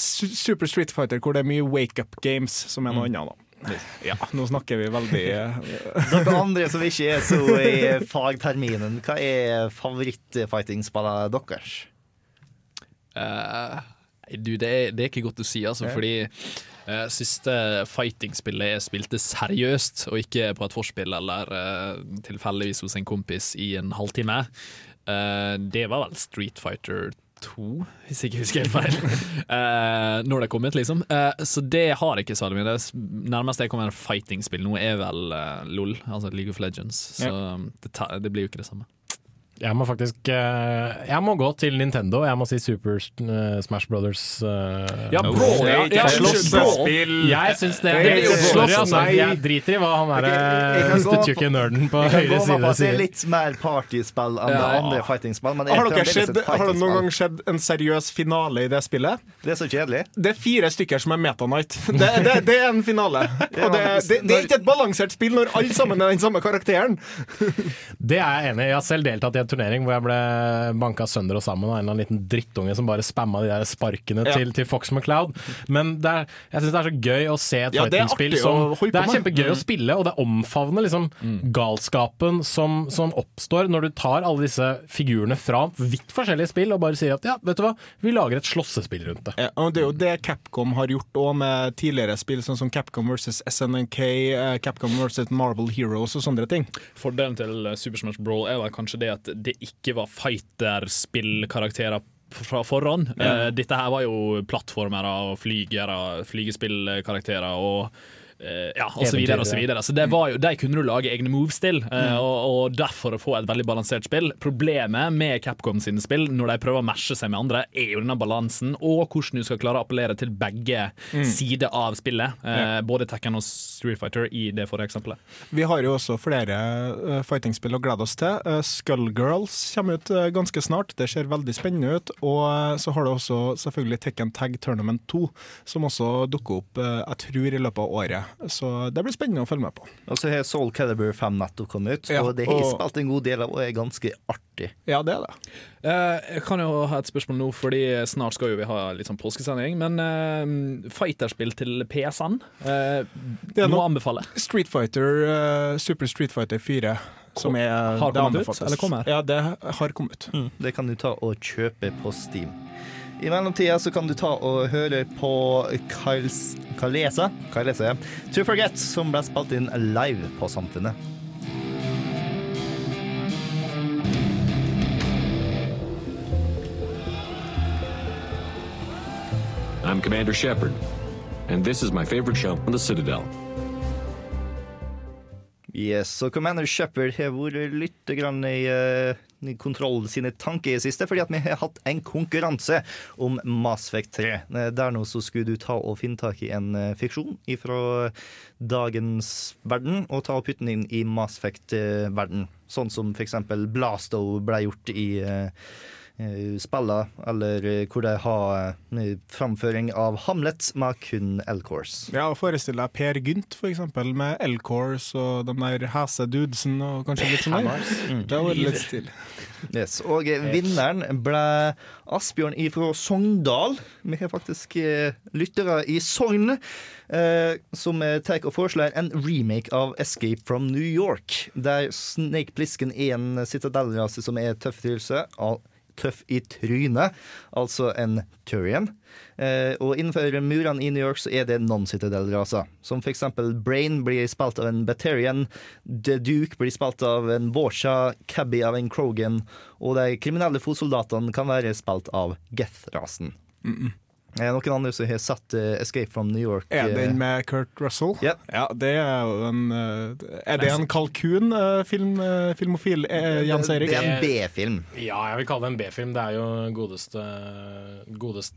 Super Street Fighter, hvor det er mye wake-up games, som er noe Mm. annet. da. Ja, nå snakker vi veldig eh, Dere andre som ikke er så i fagterminen, hva er favorittfighting-spillet deres? Eh, du, det er, det er ikke godt å si, altså, fordi uh, siste fighting-spillet jeg spilte seriøst, og ikke på et forspill eller uh, tilfeldigvis hos en kompis i en halvtime, uh, det var vel Street Fighter 2, hvis jeg ikke husker helt feil. Når det er kommet, liksom. Så det har jeg ikke så mye. Det nærmeste jeg kommer et fighting-spill nå, er vel LOL, altså League of Legends. Så det, det blir jo ikke det samme. Jeg må faktisk eh, Jeg må gå til Nintendo. Jeg må si Super eh, Smash Brothers. eh, Ja, Brawl, ja. Ja, slåssespill! Jeg syns det. Det er det er slåss, Sorry, altså. Jeg driter i hva han er derre kan nerden på høyre side det er sier. litt mer partyspill enn det Ja. andre fighting-spill, men har, sett, har det noen gang skjedd en seriøs finale i det spillet? Det er så kjedelig. Det er fire stykker som er Meta Knight. Det, det, det er en finale. Og det, det, det er ikke et balansert spill når alle sammen er den samme karakteren. Det er jeg enig i. Jeg har selv deltatt i en turnering hvor jeg ble banka sønder og sammen av en eller annen liten drittunge som bare spamma de der sparkene Ja. til, til Fox McCloud. Men det er, jeg syns det er så gøy å se et Ja, det fighting-spill som Det er med. kjempegøy å Mm. spille, og det omfavner liksom galskapen som, som oppstår når du tar alle disse figurene fra vidt forskjellige spill og bare sier at ja, vet du hva, vi lager et slåssespill rundt det. Ja, og Det er jo det Capcom har gjort òg med tidligere spill, sånn som Capcom versus SNNK, eh, Capcom versus Marvel Heroes og sånne ting. Fordelen til Super Smash Brawl er vel kanskje det at det ikke var fighterspillkarakterer fra forhånd. Ja. Eh, dette her var jo plattformere og flygere, flygespillkarakterer og ja, og så videre og så videre. Så det var jo, De kunne du lage egne moves til, eh, og, og derfor å få et veldig balansert spill. Problemet med Capcom sine spill, når de prøver å meshe seg med andre, er jo denne balansen, og hvordan du skal klare å appellere til begge Mm. sider av spillet. Eh, Ja. Både Tekken og Street Fighter i det forrige eksempelet. Vi har jo også flere fightingspill å glede oss til. Skullgirls kommer ut eh, ganske snart. Det ser veldig spennende ut. Og eh, så har du også selvfølgelig Tekken Tag Tournament 2, som også dukker opp eh, jeg tror i løpet av året. Så det blir spennende å følge med på. Og så har Soul Calibur 5 nettopp kommet ut, Ja, og det har og- spilt en god del av og er ganske artig. Ja, det er det. Eh, jeg kan jo ha et spørsmål nå, fordi snart skal jo vi ha litt sånn påskesending. Men uh, fighterspill til PSN, uh, Det er må anbefale. Street Fighter, uh, Super Street Fighter 4 som er Har det kommet ut, eller kommer? Ja, det har kommet ut. Mm, det kan du ta og kjøpe på Steam. I mellomtida så kan du ta og høre på Kyles, Kalesa, Kalesa ja. To Forget, som ble spilt inn live på Samfunnet. I'm Commander Shepard, and this is my favorite show on the Citadel. Yes, og Commander Shepherd har vært litt grann i uh, Kontroll sine tanker i det siste, fordi at vi har hatt en konkurranse om Mass Effect 3. Eh, Der nå så skulle du ta og finne tak i en eh, fiksjon fra dagens verden, og ta og putte den inn i Mass Effect-verden. Sånn som eksempel Blasto ble gjort i eh, spiller, eller eh, hvor de har eh, framføring av Hamlet med kun L-course. Ja, og Forestill deg Per Gynt, for eksempel, med L-Course og de der hese dudesen og kanskje litt sånn der. Mm. Det var litt stil. Yes. Og eh, vinneren ble Asbjørn ifra Sogndal. Vi har faktisk eh, lyttere i Sogn eh, som eh, tar og foreslår en remake av Escape from New York, der Snake Plissken er en citadellrase som er tøff til seg. Tøff i trynet, altså en Turian. Eh, og innenfor murene i New York så er det non-citadel-raser. Som eksempel Brain blir spilt av en Batarian, The Duke blir spilt av en Borsha, Cabby av en Krogan, og de kriminelle fotsoldatene kan være spilt av Geth-rasen. Er det noen andre som har sett uh, Escape from New York? Er eh, den med Kurt Russell? Ja, det er jo en eh, Er det en kalkun, eh, film, eh, filmofil? eh, Jens Erik? Det er en B-film. Ja, jeg vil kalle det en B-film. Det er jo godeste Godest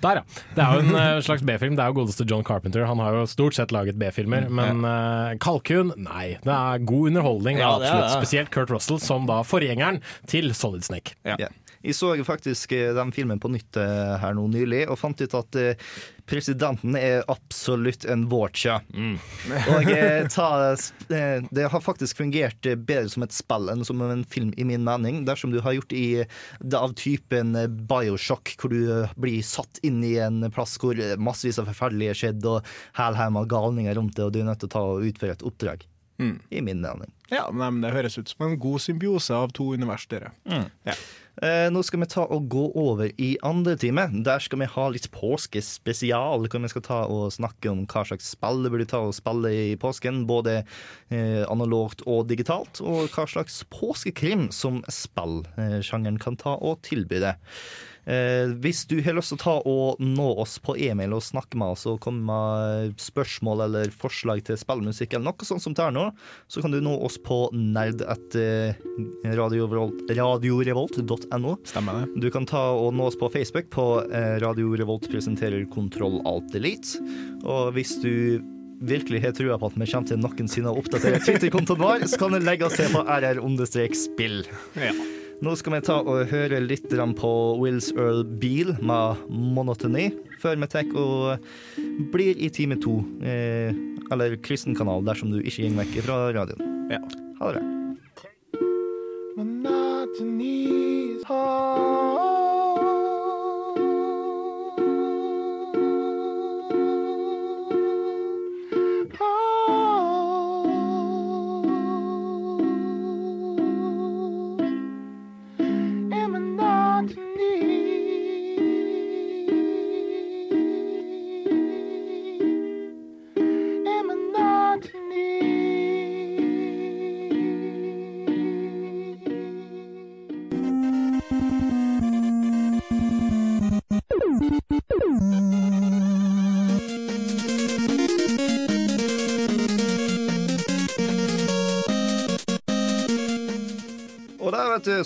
Der, ja. Det er jo en eh, slags B-film. Det er jo godeste John Carpenter. Han har jo stort sett laget B-filmer, men uh, Kalkun, nei. Det er god underholdning. Ja, det er absolutt. det. Spesielt Kurt Russell, som da forgjengeren til Solid Snake. Ja. Jeg så faktisk eh, den filmen på nytt eh, her nå nylig, og fant ut at eh, presidenten er absolutt en Vorcha. Og eh, ta, det har faktisk fungert bedre som et spill enn som en film, i min mening. Dersom du har gjort i det av typen Bioshock, hvor du blir satt inn i en plass hvor massevis av forferdelige skjedd, og hælherma galninger rundt det, og du er nødt til å ta og utføre et oppdrag. I min mening. Ja, men Det høres ut som en god symbiose av to univers, dere. Ja. Eh, nå skal vi ta og gå over i andre time. Der skal vi ha litt påskespesial. Hvor vi skal ta og snakke om hva slags spill burde ta og spille i påsken. Både eh, analogt og digitalt. Og hva slags påskekrim som spillsjangeren kan ta og tilby deg. Eh, hvis du har lyst til å ta og nå oss på e-mail og snakke med oss og komme med spørsmål eller forslag til spillmusikk eller noe sånt som det er nå, så kan du nå oss på nerd etter radiorevolt.no. Stemmer det. Du kan ta og nå oss på Facebook på eh, Radio Revolt presenterer Kontroll Alt Elite. Og hvis du virkelig har trua på at vi kommer til noensinne å oppdatere Twitter-kontoen vår, så kan du legge oss til på rr-spill. Nå skal vi ta og høre litt på Wills Earl Beal med 'Monotony', før vi tar og blir i time to, eh, eller kristen kanal, dersom du ikke går vekk fra radioen. Ja. Ha det bra. Monotony is Og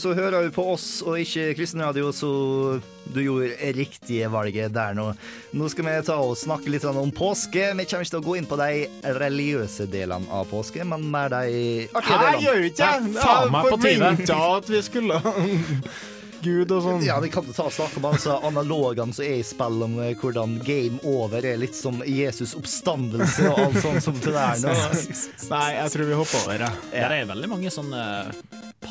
så hører du på oss og ikke kristenradio, så du gjorde riktige valget der nå. Nå skal vi ta og snakke litt om påske. Vi kommer ikke til å gå inn på de religiøse delene av påske, men mer de artige Hæ, gjør vi ikke? Faen meg på tide. at vi skulle Gud og sånn. Ja, Vi kan ta og snakke om altså, analogene som er i spill, om eh, hvordan game over er litt som Jesus' oppstandelse og alt sånt som det der nå. Nei, jeg tror vi hopper over, det. Ja. Det er veldig mange sånne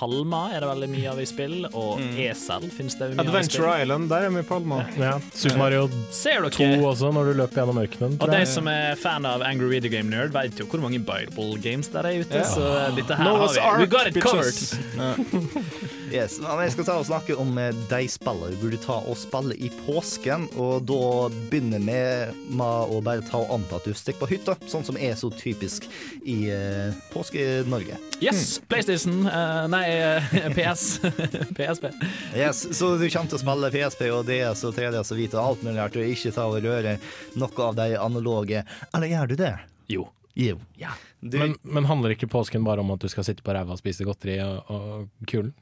Palmer er det veldig mye av i spill, og Esel finnes det mye av i Adventure spill. Island, der er vi palma. Ja, Super Mario Ser 2 også, når du løper gjennom ørkenen. Og de som er fan av Angry Video Game Nerd, vet jo hvor mange Bible games der er ute. Ja. Så dette her Noah's har vi. We got it covered. Yes, men Jeg skal ta og snakke om eh, de spillene vi burde ta og spille i påsken. Og da begynner vi med å bare ta og anta at du stikker på hytta, sånn som er så typisk i uh, Påske-Norge. Yes, PlayStation. uh, nei, eh, PS. PSP. Yes, så du kommer til å spille PSP og DS og 3DS og Vita og alt mulig rart, og ikke ta og røre noe av de analoge. Eller gjør du det? Jo. Jo. Du, Men, men handler ikke påsken bare om at du skal sitte på ræva og spise godteri og, og kulen?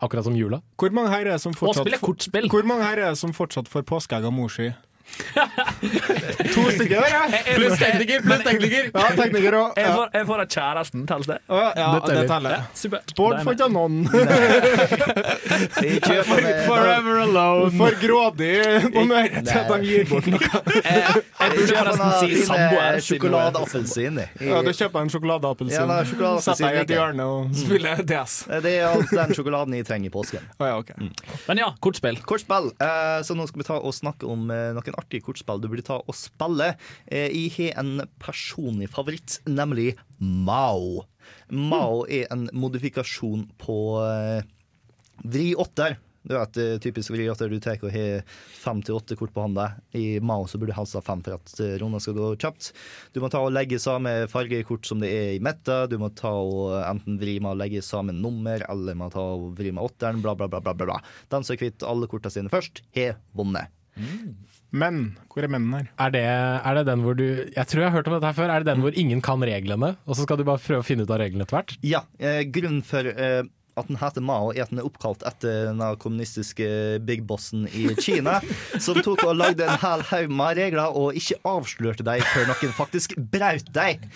Akkurat som jula. Hvor mange her er det som fortsatt, spille kortspill. Hvor mange her er som fortsatt får påskeegg av mor si? to stykker der, ja! Pluss tekniker, pluss tekniker! Ja, tekniker. Jeg Ja. får, jeg får av kjæresten, telles det? Å, ja, Det teller. det teller. Super. Bård Det får med. ikke noen. for, Forever alone. For grådig på Møre til at de gir bort noe. Jeg burde Jeg forresten si samboer. sjokoladeappelsin. Ja, Du kjøper en sjokoladeappelsin, Ja, setter deg i et hjørne og spiller DS. Det er alt den sjokoladen jeg trenger i påsken. Oh, ja, ok. Men ja, kortspill. Kortspill. Eh, så nå skal vi ta og snakke om eh, noen artige kortspill du burde ta og spille. Eh, jeg har en personlig favoritt, nemlig Mao. Mao er en modifikasjon på eh, vri åtter. Du vet, eh, typisk vri åtter du tar og har fem til åtte kort på hånda. I Mao så burde du helst ha fem for at eh, runda skal gå kjapt. Du må ta og legge samme fargekort som det er i midten. Du må ta og enten vri med å legge samme nummer, eller må ta og vri med åtteren, bla, bla, bla. bla, bla. Den som er kvitt alle kortene sine først, har vunnet. Men hvor er mennene her? Er det, er det den hvor du Jeg tror jeg har hørt om dette her før. Er det den hvor ingen kan reglene, og så skal du bare prøve å finne ut av reglene etter hvert? Ja, eh, grunnen for eh, at den heter Mao, er at den er oppkalt etter den kommunistiske big bossen i Kina, som tok og lagde en hel haug med regler og ikke avslørte dem før noen faktisk brøt dem.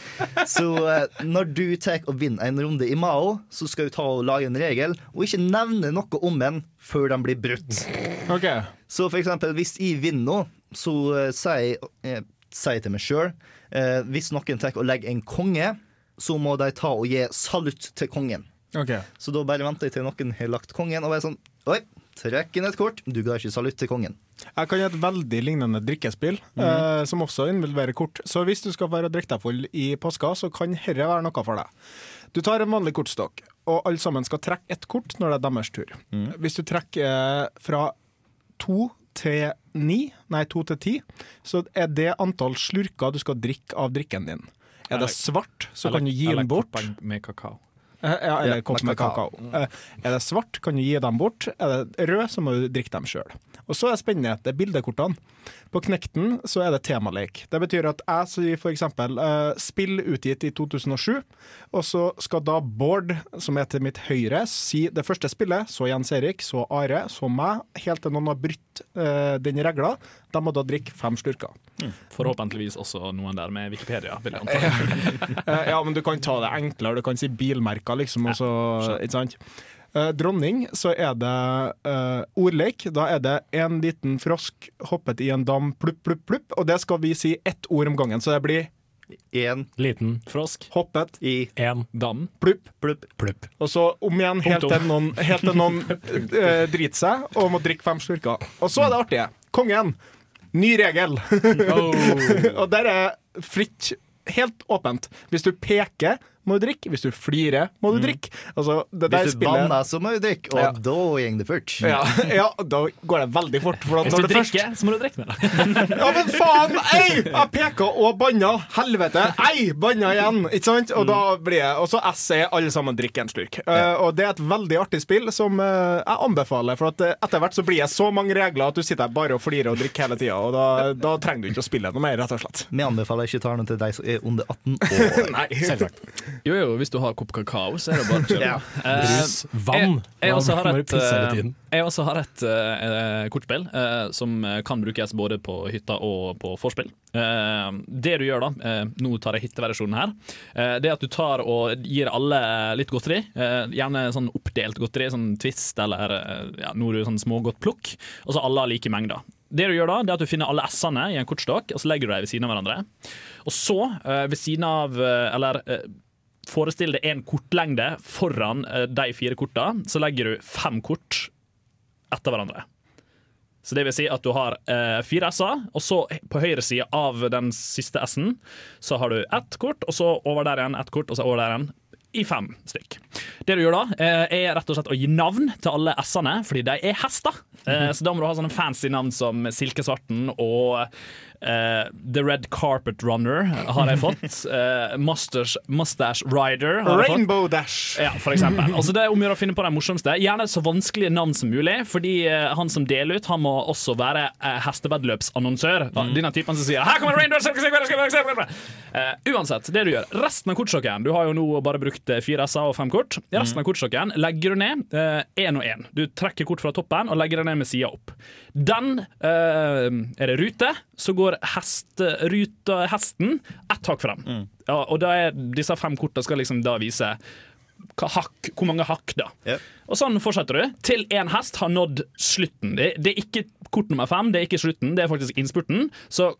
Så eh, når du tar og vinner en runde i Mao, så skal du ta og lage en regel, og ikke nevne noe om den før den blir brutt. Ok, Så for eksempel, hvis jeg vinner nå, så eh, sier eh, sier jeg til meg sjøl eh, Hvis noen tar og legger en konge, så må de ta og gi salutt til kongen. Okay. Så da bare venter jeg til noen har lagt kongen, og er sånn Oi, trekk inn et kort. Du ga ikke salutt til kongen. Jeg kan gi et veldig lignende drikkespill, eh, som også involverer kort. Så hvis du skal være drikkefull i påska, så kan dette være noe for deg. Du tar en vanlig kortstokk, og alle sammen skal trekke ett kort når det er deres tur. Hvis du trekker eh, fra to til ni, nei to til ti, så er det antall slurker du skal drikke av drikken din. Er det svart, så kan du gi den bort. med kakao. Eh, Ja, eller kopp med kakao. Eh, Er det svart, kan du gi dem bort. Er det rød, så må du drikke dem sjøl. Og så er det spennende, det er bildekortene. På Knekten så er det temalek. Det betyr at jeg sier for eksempel eh, spill utgitt i 2007, og så skal da Bård, som er til mitt høyre, si det første spillet, så Jens Erik, så Are, så meg, helt til noen har brutt eh, den regla. De må da drikke fem slurker. Forhåpentligvis også noen der med Wikipedia, vil jeg anta. Eh, ja, men du kan ta det enklere. Du kan si bilmerker, liksom. Også, ja, ikke sant? Eh, dronning, så er det uh, ordlek. Da er det en liten frosk hoppet i en dam, plupp, plupp, plupp. Og det skal vi si ett ord om gangen. Så det blir Én Liten. Frosk, hoppet, i en dam. plupp. plupp. Plupp. Og så om igjen helt til noen, helt til noen eh, driter seg og må drikke fem slurker. Og så er det artige. Kongen. Ny regel. og der er fritt, helt åpent. Hvis du peker, må du drikke. Hvis du flirer, må du drikke. Altså, det der Hvis du spillet banner, så må du drikke, og Ja. da går det fort. ja, ja, da går det veldig fort. For at Hvis du drikker, først så må du drikke med deg. Ja, men faen! Ei! Jeg peka og banna. Helvete! Ei! Banna igjen. Ikke sant? Og da blir jeg Og så S er alle sammen drikke en slurk. Uh, og det er et veldig artig spill som uh, jeg anbefaler. For at eh, etter hvert så blir det så mange regler at du sitter her bare og flirer og drikker hele tida. Og da, da trenger du ikke å spille noe mer, rett og slett. Vi anbefaler ikke ta noe til deg som er under 18 år. Nei, Selvsagt. Jo, jo, hvis du har kopp kakao, så er det bare å kjøre. Eh, Brus. Vann. Jeg, jeg, også har et, eh, jeg også har et uh, kortspill uh, som kan brukes både på hytta og på vorspiel. Uh, det du gjør da, eh, nå tar jeg hytteversjonen her, eh, det er at du tar og gir alle litt godteri. eh, gjerne sånn oppdelt godteri, sånn Twist eller eh, ja, noe sånn smågodt plukk. Og så alle har like mengder. Det du gjør da, det er at du finner alle S-ene i en kortstokk, og så legger du dem ved siden av hverandre. Og så, eh, ved siden av eh, Eller eh, forestill deg en kortlengde foran eh, de fire korta, så legger du fem kort etter hverandre. Så det vil si at du har eh, fire S-er, og så på høyre side av den siste S-en så har du ett kort, og så over der igjen ett kort, og så over der igjen. I fem stykk. Det du gjør da, eh, er rett og slett å gi navn til alle S-ene, fordi de er hester. Eh, så da må du ha sånne fancy navn som Silkesvarten og Eh, The Red Carpet Runner har jeg fått. Uh, Mustache, Mustache Rider har jeg fått. Rainbow Dash. Ja, for eksempel. Altså, det er om å gjøre å finne på de morsomste. Gjerne så vanskelige navn som mulig, fordi uh, han som deler ut, han må også være uh, hesteveddeløpsannonsør. Mm. Denne typen som sier 'Her kommer Rainbow uh, Uansett, det du gjør. Resten av kortstokken Du har jo nå bare brukt fire S-er og fem kort. Resten av kortstokken legger du ned én og én. Du trekker kort fra toppen og legger det ned med sida opp. Den eh, er det rute, så går hesteruta, hesten ett hakk frem. Ja, og da er disse fem kortene skal liksom da vise hakk, hvor mange hakk, da. Og sånn fortsetter du til én hest har nådd slutten. Det, det er ikke kort nummer fem, det er ikke slutten, det er faktisk innspurten. Så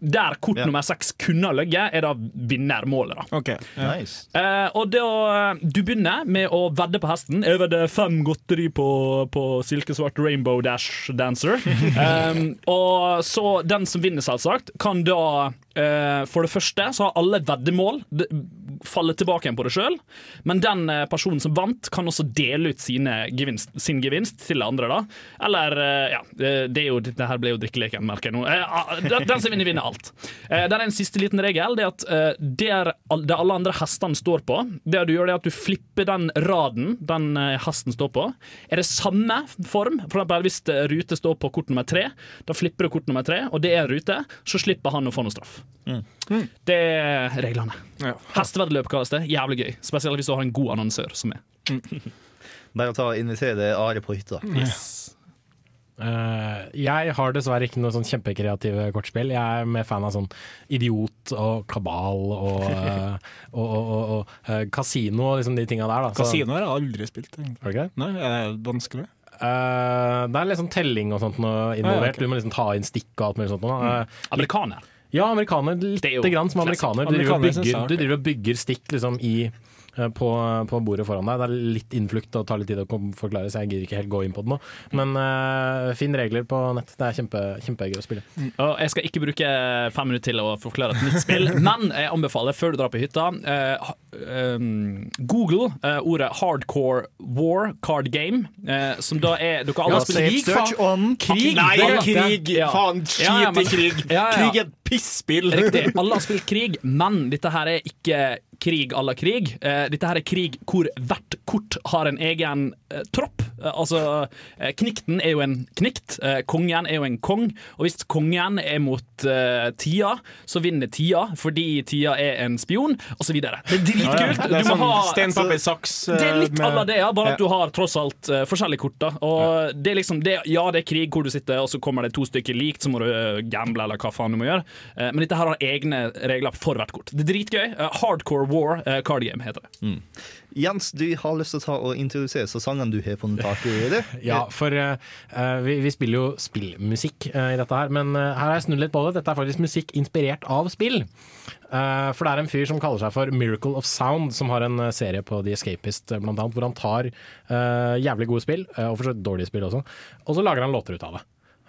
der kort nummer seks kunne ha ligget, er da vinnermålet. da Nice. Eh, og da, Du begynner med å vedde på hesten. Jeg vedder fem godteri på, på silkesvart Rainbow Dash Dancer. um, og så den som vinner, selvsagt, kan da eh, For det første så har alle veddemål faller tilbake igjen på det sjøl, men den eh, personen som vant, kan også dele ut sine gevinst, sin gevinst til andre. da Eller, eh, ja det, er jo, det her ble jo drikkeleken, merker jeg nå. Eh, ah, den, den som vinner, vinner alt. Den er en siste liten regel. Det er at der, det alle andre hestene står på, det du gjør, det er at du flipper den raden den hesten står på. Er det samme form, for eksempel hvis rute står på kort nummer tre, da flipper du kort nummer tre, og det er rute, så slipper han å få noe straff. Det er reglene. Ja. kalles det. Jævlig gøy. Spesielt hvis du har en god annonsør som er. Bare å ta og invitere Are på hytta. Eh, jeg har dessverre ikke noe sånn kjempekreative kortspill. Jeg er mer fan av sånn Idiot og Kabal og, uh, og, og, og, og eh, Casino og liksom de tinga der. Da. Så- Kasino har jeg aldri spilt. Okay. Har det? Nei, er det vanskelig? Eh, det er litt sånn telling og sånt noe involvert. Ah, ok. Du må liksom ta inn stikk og alt mulig sånt. Mm. Amerikaner. Ja, amerikaner. Lite grann som amerikaner. Du driver, og bygger, er du driver og bygger stikk liksom i på, på bordet foran deg. Det er litt innflukt og tar litt tid å forklare, så jeg gidder ikke helt gå inn på det nå. Men uh, finn regler på nett. Det er kjempe, kjempegøy å spille. Og jeg skal ikke bruke fem minutter til å forklare et nytt spill, men jeg anbefaler før du drar på hytta uh, um, Google uh, ordet 'hardcore war card game', eh, som da er Dere alle Ja, spiller krig, search on Krig! Nei, det er krig! Ja. Faen, Ja, ja, skit men- i krig! Ja, ja. Krig er et pisspill! Riktig. Alle har spilt krig, men dette her er ikke krig à la krig. Eh, dette her er krig hvor hvert kort har en egen eh, tropp. Eh, altså, eh, Knikten er jo en knikt, eh, kongen er jo en kong. Og hvis kongen er mot uh, Tia, så vinner Tia fordi Tia er en spion, osv. Det er dritkult. Det er Du må sånn ha- stein, papir, saks. det er litt à la det, ja, bare at du har tross alt uh, forskjellige kort. da Og det er liksom det, Ja, det er krig hvor du sitter, og så kommer det to stykker likt, så må du gamble eller hva faen du må gjøre. Men dette her har egne regler for hvert kort. Det er dritgøy. Hardcore War uh, card game heter det. Jens, du har lyst til å ta og introdusere så sangene du har funnet tak i? eller? Ja, for eh, vi, vi spiller jo spillmusikk uh, i dette her, men uh, her har jeg snudd litt på det. Dette er faktisk musikk inspirert av spill. For det er en fyr som kaller seg for Miracle of Sound, som har en serie på The Escapist blant annet, hvor han tar jævlig gode spill, og for så vidt dårlige spill også, og så lager han låter ut av det.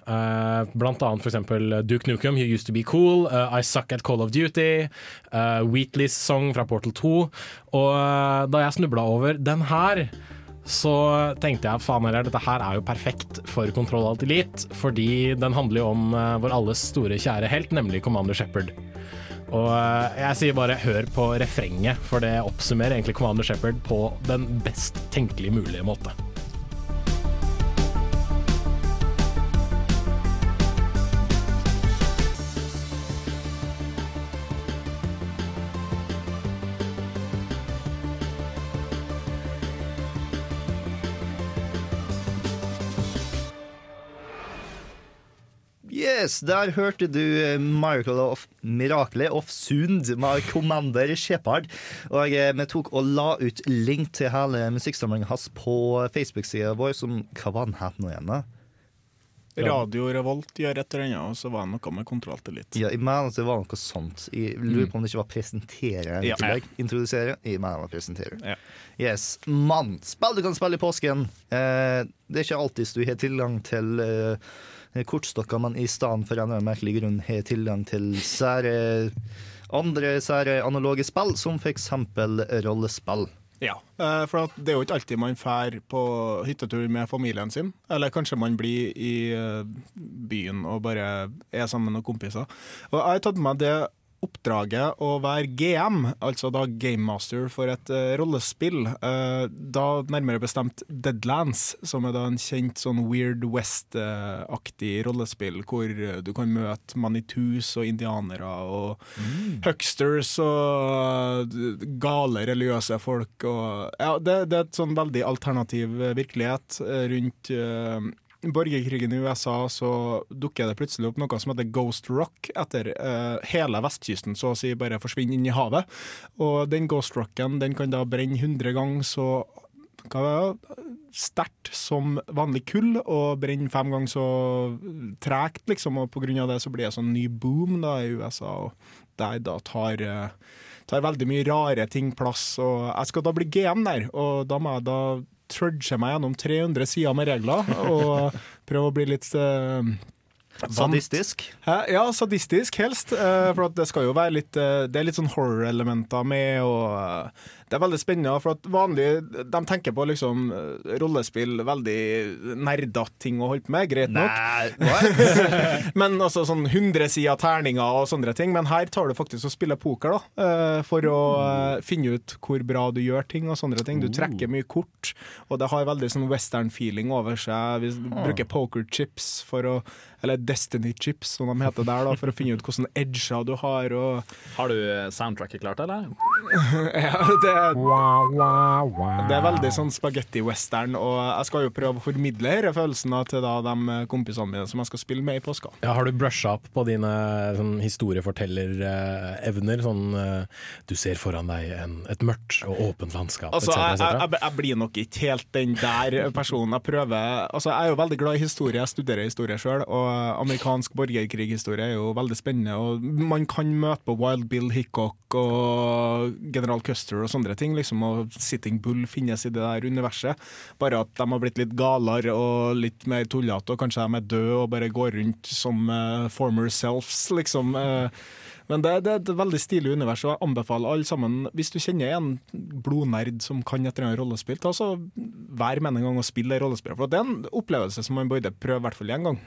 Eh, blant annet for eksempel Duke Nukem, You Used To Be Cool, eh, I Suck At Call of Duty, Wheatleys Song fra Portal 2. Og eh, da jeg snubla over den her, så tenkte jeg faen heller, dette her er jo perfekt for Kontroll Alt Elite, fordi den handler jo om eh, vår alles store kjære helt, nemlig Commander Shepherd. Og eh, jeg sier bare hør på refrenget, for det oppsummerer egentlig Commander Shepherd på den best tenkelig mulige måte. Yes, der hørte du eh, Miracle of, Miracle of Sund med Commander Shepard. Og eh, vi tok og la ut link til hele musikksamlingen hans på Facebook-sida vår, som hva var den het nå igjen? da? Radio Revolt gjør et eller annet, og så var det noe med kontroll til litt. Ja, jeg mener at det var noe sånt. Jeg lurer på om det ikke var presentere i Ja. tillegg. Introdusere? Jeg mener presentere. Ja. Yes. Mann, spill du kan spille i påsken. Eh, det er ikke alltid du har tilgang til eh, kortstokker, man i stedet for en merkelig grunn har tilgang til sære andre sære analoge spill, som eksempel rollespill. Ja, eh, for det er jo ikke alltid man drar på hyttetur med familien sin. Eller kanskje man blir i eh, byen og bare er sammen med noen kompiser. Og jeg har tatt med det oppdraget å være GM, altså da Game Master for et uh, rollespill. uh, da nærmere bestemt Deadlands, som er da en kjent sånn Weird West-aktig rollespill, hvor eh, du kan møte manitus og indianere og hucksters og gale religiøse folk. Og, ja, det, det er et sånn veldig alternativ virkelighet rundt eh, borgerkrigen i USA så dukker det plutselig opp noe som heter Ghost Rock etter uh, hele vestkysten så å si bare forsvinner inn i havet. Og den Ghost Rocken den kan da brenne 100 ganger så er sterkt som vanlig kull, og brenne fem ganger så tregt, liksom. Og av det så blir det sånn ny boom da i USA, og der da tar eh, tar veldig mye rare ting plass. Og jeg skal da bli GM der, og da må jeg da trudge meg gjennom 300 sider med regler og prøve å bli litt uh, Sadistisk? Ja, sadistisk helst. eh, for det skal jo være litt eh, Det er litt sånn horror-elementer med, og det er veldig spennende. For at vanlig De tenker på liksom eh, rollespill, veldig nerdete ting å holde på med, greit nok. men altså sånn 100 sider terninger og sånne ting. Men her tar du faktisk og spiller poker, da. eh, For å eh, finne ut hvor bra du gjør ting og sånne ting. Du trekker mye kort, og det har veldig sånn western-feeling over seg. Vi bruker poker chips for å eller Destiny Chips, som de heter der, da, for å finne ut hvilke edger du har. Og Har du soundtracket klart, eller? ja, det, det er veldig sånn spagetti-western, og jeg skal jo prøve å formidle denne følelsen til da de kompisene mine som jeg skal spille med i påska. Ja, har du brusha opp på dine sånn, historiefortellerevner? Sånn, eh, du ser foran deg en, et mørkt og åpent landskap, Altså, etc. jeg, jeg, jeg, jeg blir nok ikke helt den der personen. Jeg prøver Altså, jeg er jo veldig glad i historie, jeg studerer historie sjøl, og amerikansk borgerkrighistorie er jo veldig spennende. Og man kan møte på Wild Bill Hickok og General Custer og sånne ting, liksom, og Sitting Bull finnes i det der universet. Bare at de har blitt litt galere og litt mer tullete, og kanskje de er døde og bare går rundt som uh, former selves, liksom. Uh, men det, det er et veldig stilig univers, og jeg anbefaler alle sammen, hvis du kjenner en blodnerd som kan et eller annet rollespill, ta så vær med en gang og spill det rollespillet. For det er en opplevelse som man burde prøve i hvert fall én gang.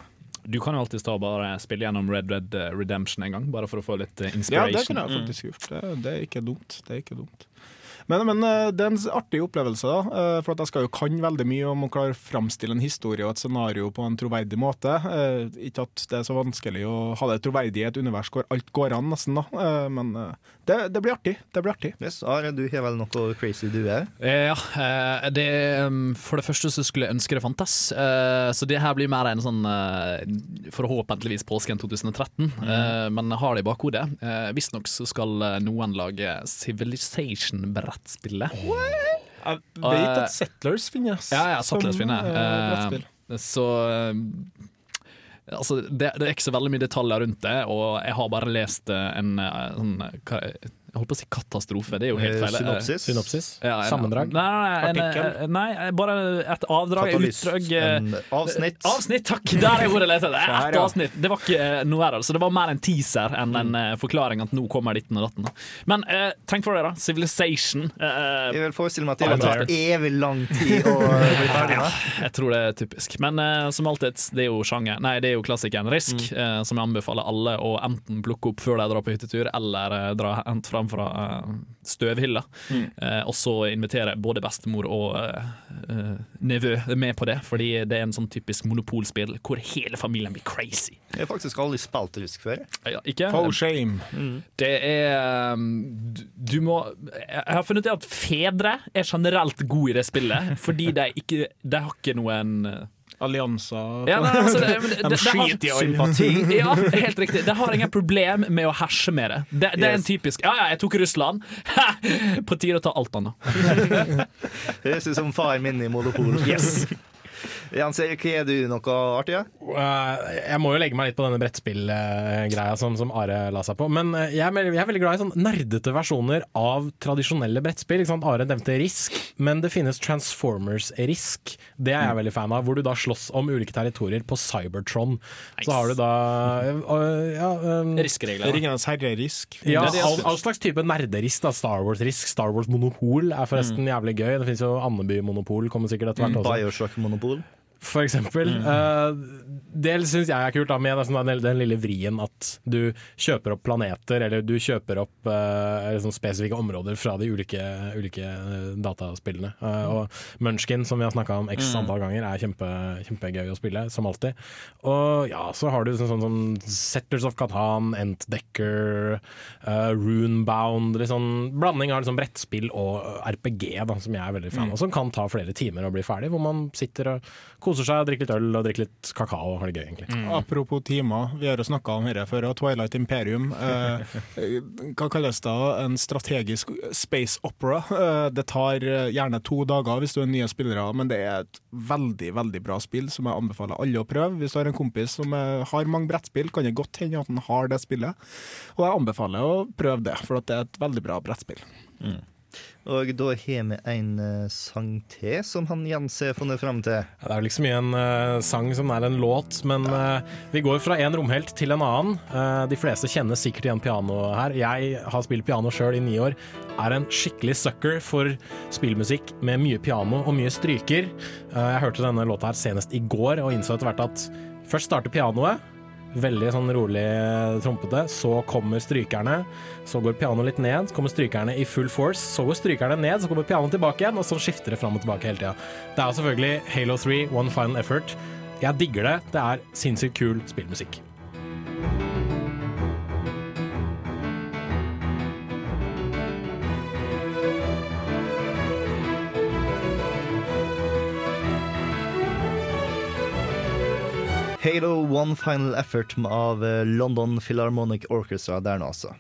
Du kan jo alltid stå og bare spille gjennom Red Red eh, Redemption en gang, bare for å få litt inspiration. Ja, det kunne jeg faktisk gjort. Det, det er ikke dumt. Det er ikke dumt. Men, men eh, det er en artig opplevelse, da. eh, For at jeg skal jo kan veldig mye om å klare å framstille en historie og et scenario på en troverdig måte. Eh, Ikke at det er så vanskelig å ha det troverdig i et univers hvor alt går an, nesten, da. Men det, det blir artig. Det blir artig. Yes, Are, du har vel noe crazy du er? Eh, Ja, det, um, for det første så skulle jeg ønske det fantes. Så det her blir mer en sånn forhåpentligvis påsken 2013, Mm. men jeg har det i bakhodet. Eh, Visstnok så skal noen lage Civilization-brettspillet. Jeg vet at Settlers finnes. Ja, ja, Settlers som, finner. eh. Eh, så eh, Altså, det, det er ikke så veldig mye detaljer rundt det, og jeg har bare lest eh, en eh, sånn Jeg holdt på å si katastrofe, det er jo helt Eh, feil. synopsis? Synopsis? Ja, en- Sammendrag? Nei, nei, en, Artikkel? nei, bare et avdrag. Katalyst. Utdrag. eh, En avsnitt. Avsnitt, takk! Der er ordet jeg leter etter. Avsnitt. Det var ikke eh, noe her, altså. Det var mer en teaser enn en eh, forklaring at nå kommer ditten og datten. Men eh, tenk for deg, da. Civilization. eh, Jeg vil forestille meg at det har tatt evig lang tid å bli ferdig med. jeg tror det er typisk. Men eh, som alltid, det er jo sjanger Nei, det er jo klassikeren Risk, eh, som jeg anbefaler alle å enten plukke opp før de drar på hyttetur, eller eh, dra hent fram fra eh, støvhylla. Eh, og så inviterer jeg både bestemor og eh, nevø med på det, fordi det er en sånn typisk monopolspill hvor hele familien blir crazy. Jeg har faktisk aldri spilt rusk før. Ja, ikke? For shame. Det er du, du må Jeg har funnet ut at fedre er generelt gode i det spillet, fordi de ikke De har ikke noen uh, Allianser ja, nei, altså, det, det, De det, det har- skiter i sympati. Ja, helt riktig. Det har ingen problem med å herse med det. Det, det er en typisk Ja, ja, jeg tok Russland. På tide å ta alt annet. Det høres ut som faren min i Monopol. Yes. Jens Erik, er du noe artig? Ja? Eh, jeg må jo legge meg litt på denne brettspillgreia som, som Are la seg på. Men eh, jeg er, veldig- jeg er veldig glad i sånn nerdete versjoner av tradisjonelle brettspill. Ikke sant? Are nevnte Risk, men det finnes Transformers-Risk. Det er jeg veldig fan av, hvor du da slåss om ulike territorier på Cybertron. Så har du da øh, ja, um, Risk-regler. Ringenes herre-risk. Ja, all, all slags type nerderisk. da Star Wars-risk, Star Wars Monopol er forresten jævlig gøy. Det finnes jo Andeby Monopol, kommer sikkert etter hvert også. Bioshock-monopol. For eksempel. Eh, det syns jeg er kult, da, med den, den lille vrien at du kjøper opp planeter, eller du kjøper opp uh, liksom spesifikke områder fra de ulike, ulike eh, dataspillene. Eh, og Munchkin, som vi har snakka om x antall ganger, er kjempe, kjempegøy å spille, som alltid. Og ja, så har du sånn sånn, sånn Setters of Katan, Ent Decker, uh, Runebound sånn Blanding av liksom brettspill og RPG, da, som jeg er veldig fan av. Som kan ta flere timer å bli ferdig, hvor man sitter og koser seg, drikker litt øl og drikker litt kakao og har det gøy, egentlig. Apropos timer, vi har jo snakka om dette før, og Twilight Imperium. Eh, hva kalles det? En strategisk space opera. Eh, det tar eh, gjerne to dager hvis du er nye spillere, men det er et veldig veldig bra spill som jeg anbefaler alle å prøve. Hvis du har en kompis som eh, har mange brettspill, kan det godt hende at han har det spillet. Og jeg anbefaler å prøve det, for at det er et veldig bra brettspill. Og da har vi en eh, sang til som han Jens har funnet fram til. Ja, Det er vel ikke så mye en uh, sang som er en låt, men uh, vi går fra en romhelt til en annen. Uh, de fleste kjenner sikkert igjen piano her. Jeg har spilt piano sjøl i ni år. Er en skikkelig sucker for spillmusikk med mye piano og mye stryker. Jeg hørte denne låta her senest i går og innså etter hvert at først starter pianoet. Veldig sånn rolig trompete. Så kommer strykerne. Så går pianoet litt ned. Så kommer strykerne i full force. Så går strykerne ned, så kommer pianoet tilbake igjen, og så skifter det fram og tilbake hele tida. Det er selvfølgelig Halo 3, One Final Effort. Jeg digger det. Det er sinnssykt kul spillmusikk. Halo One Final Effort av eh, London Philharmonic Orchestra der nå, altså.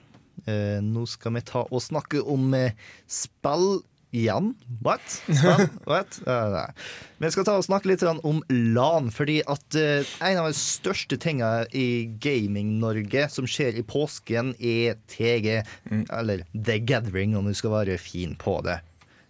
Eh, nå skal vi ta og snakke om eh, spill igjen. What? Spill? What? Eh, nei. Vi skal ta og snakke litt om LAN, fordi at en av de største tingene i Gaming-Norge som skjer i påsken, er TG, eller The Gathering, om du skal være fin på det.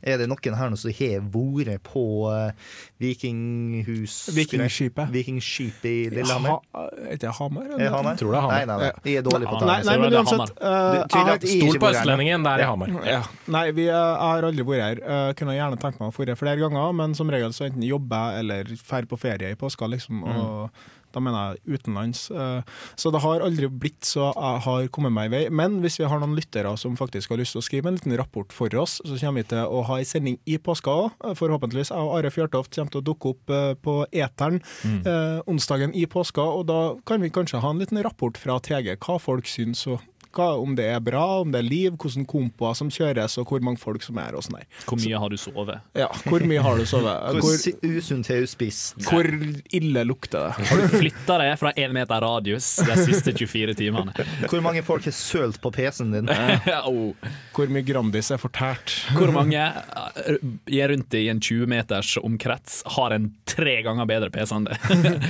Er det noen her nå som har vært på eh, Vikinghus Vikingskipet. Vikingskipet i Lillehammer? Ha, er det Hamar? Er det Hamar? Tror det er Hamar. Nei, nei, nei. Jeg er dårlig på Nei, det. nei, men uansett uh, ikke på østlendingen, det er i Hamar. Ja. Nei, vi eh, jeg har aldri vært her. Uh, kunne gjerne tenkt meg å dra flere ganger, men som regel så enten jobber jeg eller drar på ferie i påska, liksom. Og da mener jeg utenlands. Eh, så det har aldri blitt så jeg har kommet meg i vei. Men hvis vi har noen lyttere som faktisk har lyst til å skrive en liten rapport for oss, så kommer vi til å ha ei sending i påska òg. Forhåpentligvis. Jeg og Are Fjørtoft kommer til å dukke opp eh, på eteren mm. onsdagen i påska, og da kan vi kanskje ha en liten rapport fra TG, hva folk syns. og hva, om det er bra, om det er liv, hvordan kompoer som kjøres, og hvor mange folk som er og sånn der. Hvor mye har du sovet? Ja, hvor mye har du sovet? Hvor usunt har du spist? hvor ille lukter det? Har du flytta deg fra én meter radius de siste 24 timene? Hvor mange folk har sølt på PC-en din? oh. Hvor mye Grandis er fortært? Hvor mange eh, er rundt i en 20 meters omkrets har en tre ganger bedre PC enn det?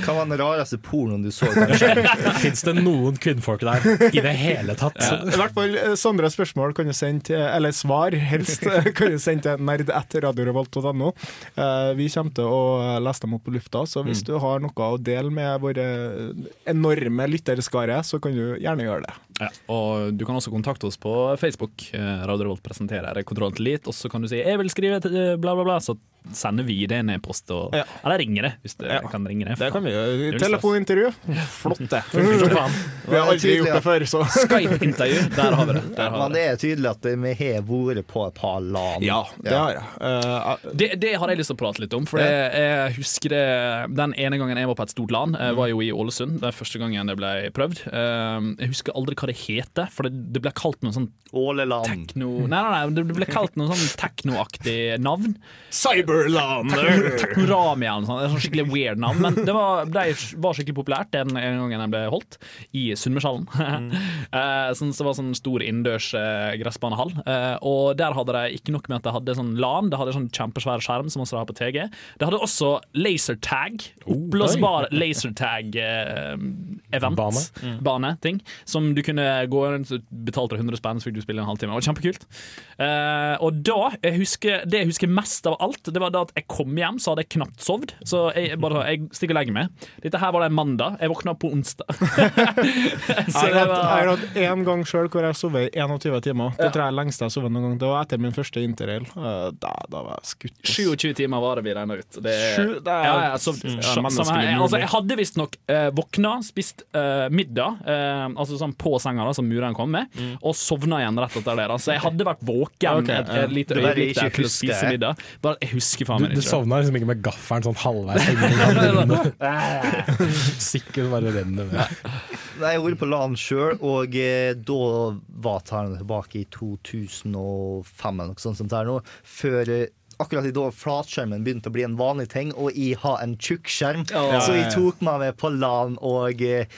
Hva var den rareste pornoen du så? Fins det noen kvinnfolk der i det hele tatt? I hvert fall eh, Sondre spørsmål kan du sende til, eller svar helst, eh, kan du sende til nerd1radiorevolt.no. Eh, Vi kommer til å lese dem opp på lufta, så hvis du har noe å dele med våre enorme lytterskare, så kan du gjerne gjøre det. Ja, og Du kan også kontakte oss på Facebook. Eh, Radio Revolt presenterer Kontroll til Elite. Og så kan du si 'jeg vil skrive til eh, bla, bla, bla', så sender vi det en e-post. og- Ja. Eller ringer det, hvis du Ja. kan ringe det. Det kan vi gjøre. Telefonintervju. Flott, det. Vi har aldri gjort det før, så Skype-intervju, der har vi det. Der har Men det. det er tydelig at vi har vært på et par LAN. Ja, det har jeg. Uh, Det, det har jeg lyst til å prate litt om. For jeg, jeg husker det Den ene gangen jeg var på et stort LAN, var jo i Ålesund. Det er første gangen det ble prøvd. Jeg husker aldri hva det det heter, for det, det ble kalt noe sånn Åleland. Tekno... Nei, nei, nei, det ble kalt noe sånn teknoaktig navn. Cyberlander! Teknorami eller noe sånt. Det er sånn skikkelig weird navn. Men det var, ble, var skikkelig populært den en gangen jeg ble holdt, i Sunnmørshallen. Mm. sånn, så det var sånn stor innendørs eh, gressbanehall. Eh, og der hadde de ikke nok med at de hadde sånn LAN, de hadde sånn kjempesvær skjerm som også har på TG. De hadde også lasertag. Oppblåsbar lasertag-event. Bane. Bane, ting. Som du kunne gå rundt og betalte 100 spenn, så fikk du spille en halvtime. Det var kjempekult. Uh, og da, jeg husker, det jeg husker mest av alt, det var da at jeg kom hjem, så hadde jeg knapt sovet. Så jeg bare jeg stikker og legger meg. Dette her var det en mandag. Jeg våkna på onsdag. så Jeg har hatt- jeg var hatt én gang sjøl hvor jeg sov i 21 timer. Det tror jeg er lengst jeg har sovet noen gang. Det var etter min første interrail. Eh, Da, da var jeg skutt. 27 timer var det vi regna ut. Det, Sju, det er- ja, jeg, så, Mm. Ja, samme altså, jeg hadde visstnok uh, våkna, spist uh, middag, uh, altså sånn på senga da, som murene kom med, og sovna igjen rett etter det. Da. Så jeg hadde vært våken okay, et, et lite øyeblikk der til å spise middag. Bare, jeg husker faen Du, ikke. du sovna liksom ikke med gaffelen sånn halvveis. Sikkert bare renner med. Nei, Jeg har vært på LAN sjøl, og eh, da var tallene tilbake i 2005 eller noe sånt. som det er nå, Før eh, akkurat da flatskjermen begynte å bli en vanlig ting, og jeg har en tjukk skjerm. Ja. Så jeg tok meg med på LAN, og eh,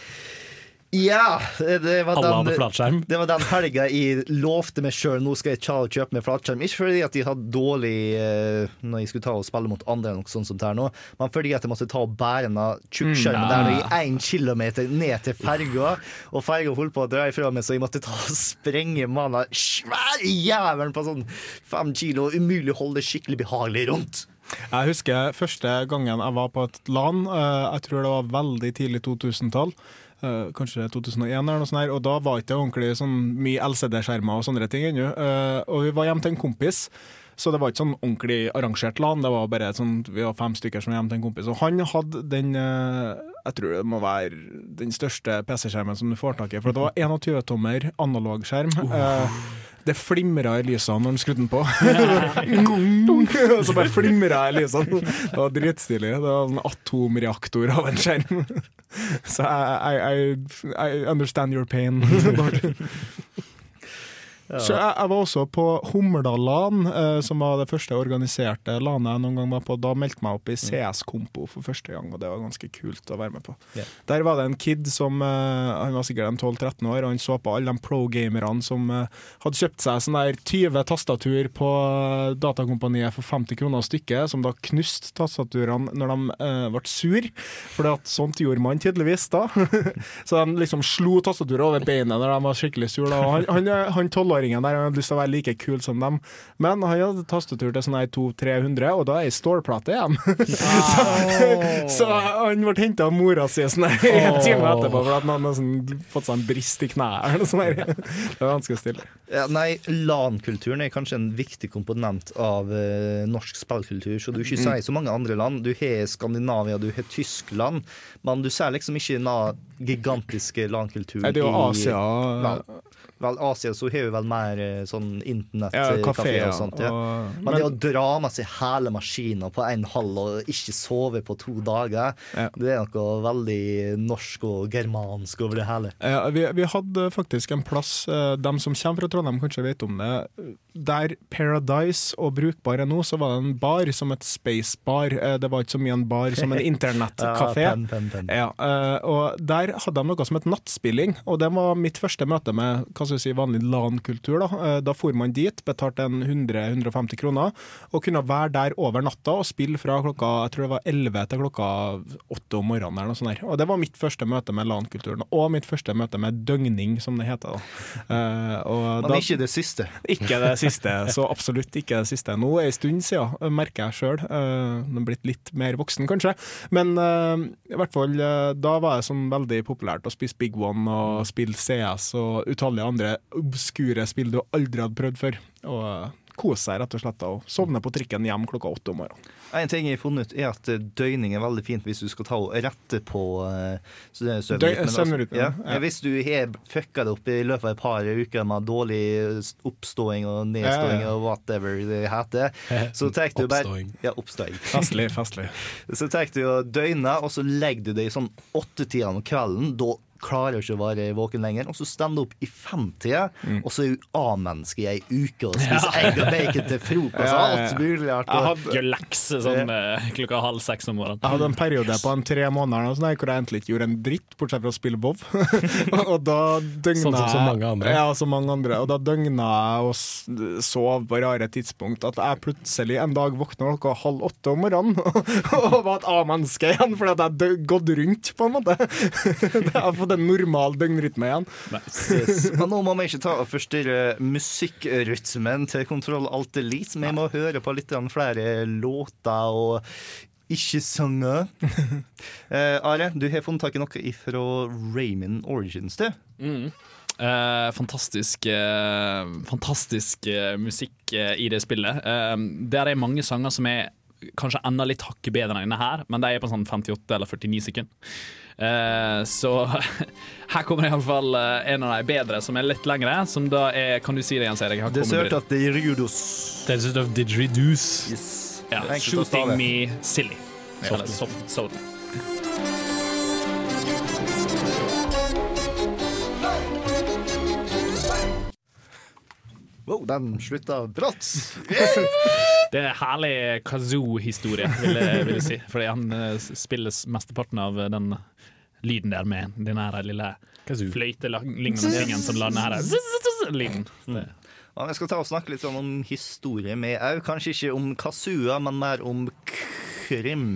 ja! Det var Alle den, det var den helga jeg lovte meg sjøl nå skal jeg ta og kjøpe meg flatskjerm. Ikke fordi at jeg hadde dårlig eh, når jeg skulle ta og spille mot andre, eller noe sånt som nå, men fordi at jeg måtte ta og bære den tjukkskjermen der i én kilometer ned til ferga, og ferga holdt på å dra ifra meg, så jeg måtte ta og sprenge med den svære jævelen på sånn fem kilo. Umulig å holde det skikkelig behagelig rundt. Jeg husker første gangen jeg var på et LAN. eh, Jeg tror det var veldig tidlig 2000-tall. Eh, Kanskje 2001, eller noe sånt her, og da var ikke det ordentlig sånn mye LCD-skjermer og sånne ting ennå. Uh, Og vi var hjemme til en kompis, så det var ikke sånn ordentlig arrangert LAN. Det var bare sånn, Vi var fem stykker som var hjemme til en kompis, og han hadde den eh, Jeg tror det må være den største PC-skjermen som du får tak i, for det var 21-tommer analogskjerm. Eh, Det flimra i lysene når han skrudde den på. Og så bare flimra i lysene. Det var dritstilig. Det var en atomreaktor av en skjerm. Så I, I, I, I understand your pain. Så jeg, jeg var også på Hummerdalan, eh, som var det første organiserte lanet jeg noen gang var på. Da meldte jeg meg opp i CS-kompo for første gang, og det var ganske kult å være med på. Yeah. Der var det en kid som eh, Han var sikkert 12-13 år, og han så på alle de pro-gamerne som eh, hadde kjøpt seg sånn der 20 tastatur på eh, datakompaniet for 50 kroner stykket, som da knuste tastaturene når de eh, ble sur, for sånt gjorde man tydeligvis da. så de liksom slo tastaturet over beinet når de var skikkelig sur. Han han, han, han 12-åringen der han hadde lyst til å være like kul som dem, men han hadde tastetur til sånn her 200-300, og da er ei stålplate igjen. så, så han ble henta av mora si sånn en time etterpå for at han hadde sånn, fått seg en brist i kneet. Det var ganske stille. Ja, nei, LAN-kulturen er kanskje en viktig komponent av uh, norsk spillkultur. Så du ikke Mm. sier så mange andre land. Du har Skandinavia, du har Tyskland, men du ser liksom ikke den gigantiske LAN-kulturen det er jo i- Asia. Vel, vel, Asia så har vi vel mer eh, sånn Ja, internettkafeer kaféer. og sånt. Ja. og- Men, det å dra med seg hele maskinen på en halv og ikke sove på to dager, Ja. det er noe veldig norsk og germansk over det hele. Ja, vi, vi hadde faktisk en plass, de som kommer fra Trondheim kanskje vet om det, der Paradise og Brukbar er nå, så var det en bar som et spacebar. Eh, Det var ikke så mye en bar som en internettkafé. Ja. Ja, eh, og der hadde de noe som het nattspilling, og det var mitt første møte med hva jeg si, vanlig LAN-kultur. Da Eh, Da for man dit, betalte en 100-150 kroner, og kunne være der over natta og spille fra klokka jeg tror det var 11 til klokka 8 om morgenen. eller noe sånt der. Og Det var mitt første møte med LAN-kulturen, og mitt første møte med døgning, som det heter. da. Eh, og Men da- ikke det siste. ikke det siste, så absolutt ikke det siste. Nå er en stund siden, merker jeg sjøl. Er blitt litt mer voksen, kanskje. Men eh, i hvert fall, eh, da var det sånn veldig populært å spise Big One og spille CS og utallige andre obskure spill du aldri hadde prøvd før. Og eh, kose seg, rett og slett, og sovne på trikken hjem klokka åtte om morgenen. En ting jeg har funnet ut er at eh, døgning er veldig fint hvis du skal ta og rette på eh, så det Døg- søvnrytmen. ja. ja. Hvis du har fucka det opp i løpet av et par uker med dårlig oppståing og nedståing Ja, og whatever det heter, så tar du bare Oppståing. Ja, oppståing. Festlig, festlig. Så tar du og døgner, og så legger du deg i sånn åttetida om kvelden. Da klarer ikke å være våken lenger. Og så står hun opp i femtida, og så er hun A-menneske i ei uke og spiser egg og bacon til frokost. Ja, ja, ja. Alt mulig rart. Jeg hadde jo lekse sånn eh, klokka halv seks om morgenen. Jeg hadde en periode på en tre måneder sånn hvor jeg egentlig ikke gjorde en dritt, bortsett fra å spille bob. og da døgna Sånn som så mange andre. Ja, som mange andre. Og da døgna jeg og sov på rare tidspunkt. At jeg plutselig en dag våkna klokka halv åtte om morgenen og var et A-menneske igjen, fordi at jeg hadde gått rundt, på en måte. for har fått en normal døgnrytme igjen. Men nå må vi ikke ta og forstyrre musikkrytmen til Kontroll Alt Elite. Vi må høre på litt flere låter og ikke-sanger. eh, Are, du har funnet tak i noe fra Raymond Origins, du. Mm. Eh, fantastisk eh, fantastisk eh, musikk eh, i det spillet. Eh, der er mange sanger som er kanskje enda litt hakket bedre enn denne her, men de er på sånn 58 eller 49 sekunder. Uh, så her kommer iallfall uh, en av de bedre, som er litt lengre. Som da er Kan du si det igjen, Erik? Dessert det er Rudos. Of Didgeridoo's. Yes. Ja, Shooting. Me Silly. Eller soft, softly. Wow, den slutta brått. Det er en herlig kazoo-historie, vil, vil jeg si. Fordi han eh, spiller mesteparten av eh, den lyden der med den lille fløytelignende tingen som lander her. Lyden. Det- Ja, jeg skal ta og snakke litt sånn om historie med au. Kanskje ikke om kazooer, men mer om krim.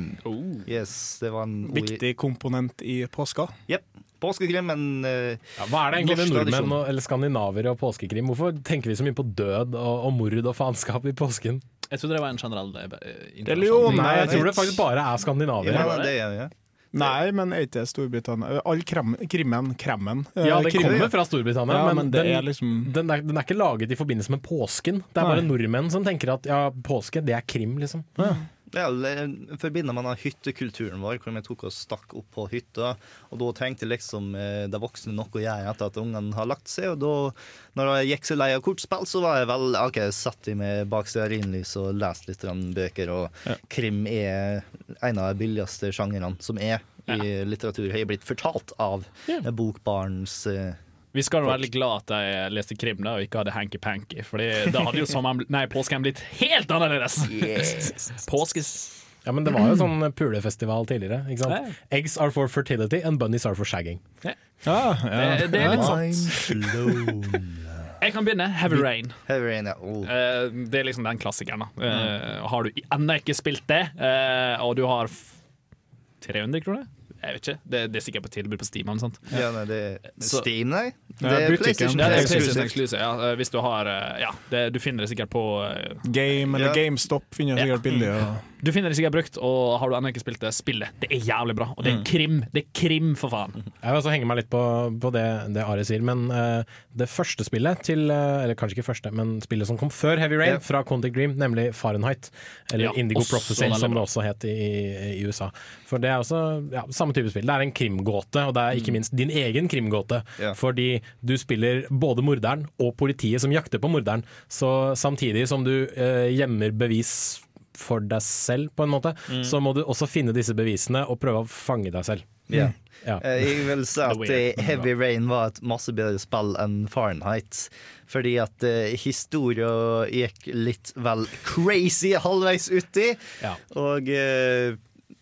Yes, det var en ord Viktig komponent i påska. Jepp. Påskekrim, men eh, Ja, hva er det egentlig med nordmenn og, eller skandinaver og påskekrim? Hvorfor tenker vi så mye på død og, og mord og faenskap i påsken? Jeg trodde det var en generell eh, Religion, Nei, jeg tror det faktisk bare er skandinaver. Ja, det? det er det. Nei, men er ikke det Storbritannia All krem, krimmen, kremmen eh, Ja, det krimmen. kommer fra Storbritannia, Ja, men, men det den, er liksom den, er, den er ikke laget i forbindelse med påsken. Det er bare nordmenn som tenker at ja, påske, det er krim, liksom. Det eh, forbinder man av hyttekulturen vår, hvor vi tok og stakk opp på hytta. Og da tenkte liksom eh, de voksne noe å gjøre etter at ungene har lagt seg. Og da, når jeg gikk så lei av kortspill, så var jeg vel OK, satt jeg med bak stearinlys og leste litt bøker. Og krim er en av de billigste sjangrene som er i litteratur. Har jeg blitt fortalt av Ja. bokbarns eh, Vi skal være veldig glad at jeg leste krim da og ikke hadde hanky-panky, Fordi da hadde jo sommeren, nei, påsken blitt helt annerledes. Påskes Ja, men det var jo sånn pulefestival tidligere. Ikke sant? Eggs are for fertility and bunnies are for shagging. det, det er litt sant. Jeg kan begynne. Heavy Rain. Heavy Rain, ja. Oh. Eh, det er liksom den klassikeren. da Eh, Har du ennå ikke spilt det, eh, og du har f 300 kroner? Jeg vet ikke. Det, det er sikkert på tilbud på Steam. eller sånt. Ja, nei, det er Steam, nei. Det er. PlayStation. Ja, det er PlayStation Exclusive, ja. Eh, Hvis du har eh, Ja, det, du finner det sikkert på uh, Game eller Ja. GameStop finner du sikkert billig. Og Du finner det sikkert brukt, og har du ennå ikke spilt det, spill det. Det er jævlig bra. Og det er krim. Det er krim, for faen. Jeg vil også henge meg litt på, på det, det Ari sier, men uh, det første spillet til uh, Eller kanskje ikke første, men spillet som kom før Heavy Rain, Ja. fra Quantic Dream, nemlig Fahrenheit. Eller Ja, Indigo Prophecy, som det også het i, i USA. For det er også ja, samme type spill. Det er en krimgåte, og det er ikke minst din egen krimgåte. Fordi du spiller både morderen og politiet som jakter på morderen. Så samtidig som du uh, gjemmer bevis for deg selv, på en måte, så må du også finne disse bevisene og prøve å fange deg selv. Ja. Ja. Jeg vil si at Heavy Rain var et masse bedre spill enn Fahrenheit. Fordi at uh, historia gikk litt vel crazy halvveis uti. Ja. Og uh,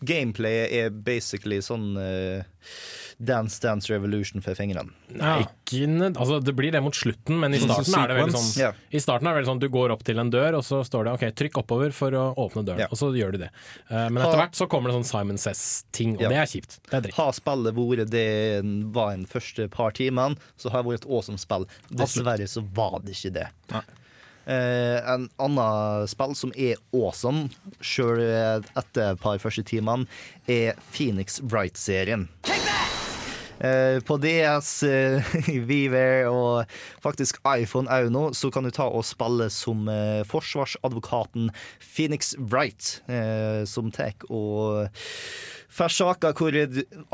gameplayet er basically sånn eh, Dance Dance Revolution for fingrene. Nei, ikke altså, det blir det mot slutten, men i Sånn starten er det veldig sånn yeah. I starten er det veldig sånn Du går opp til en dør, og så står det OK, trykk oppover for å åpne døren. yeah. Og så gjør du det. Eh, men etter hvert så kommer det sånn Simon Says-ting, og yeah. det er kjipt. Det er dritt. Har spillet vært det var en første par timene, så har det vært et awesome spill. Dessverre så var det ikke det. Eh, en annen spill som er awesome, sjøl etter et par første timene, er Phoenix Wright-serien. Eh, på DS, Viver og faktisk iPhone òg nå, så kan du ta og spille som eh, forsvarsadvokaten Phoenix Wright, eh, som tar og får saker hvor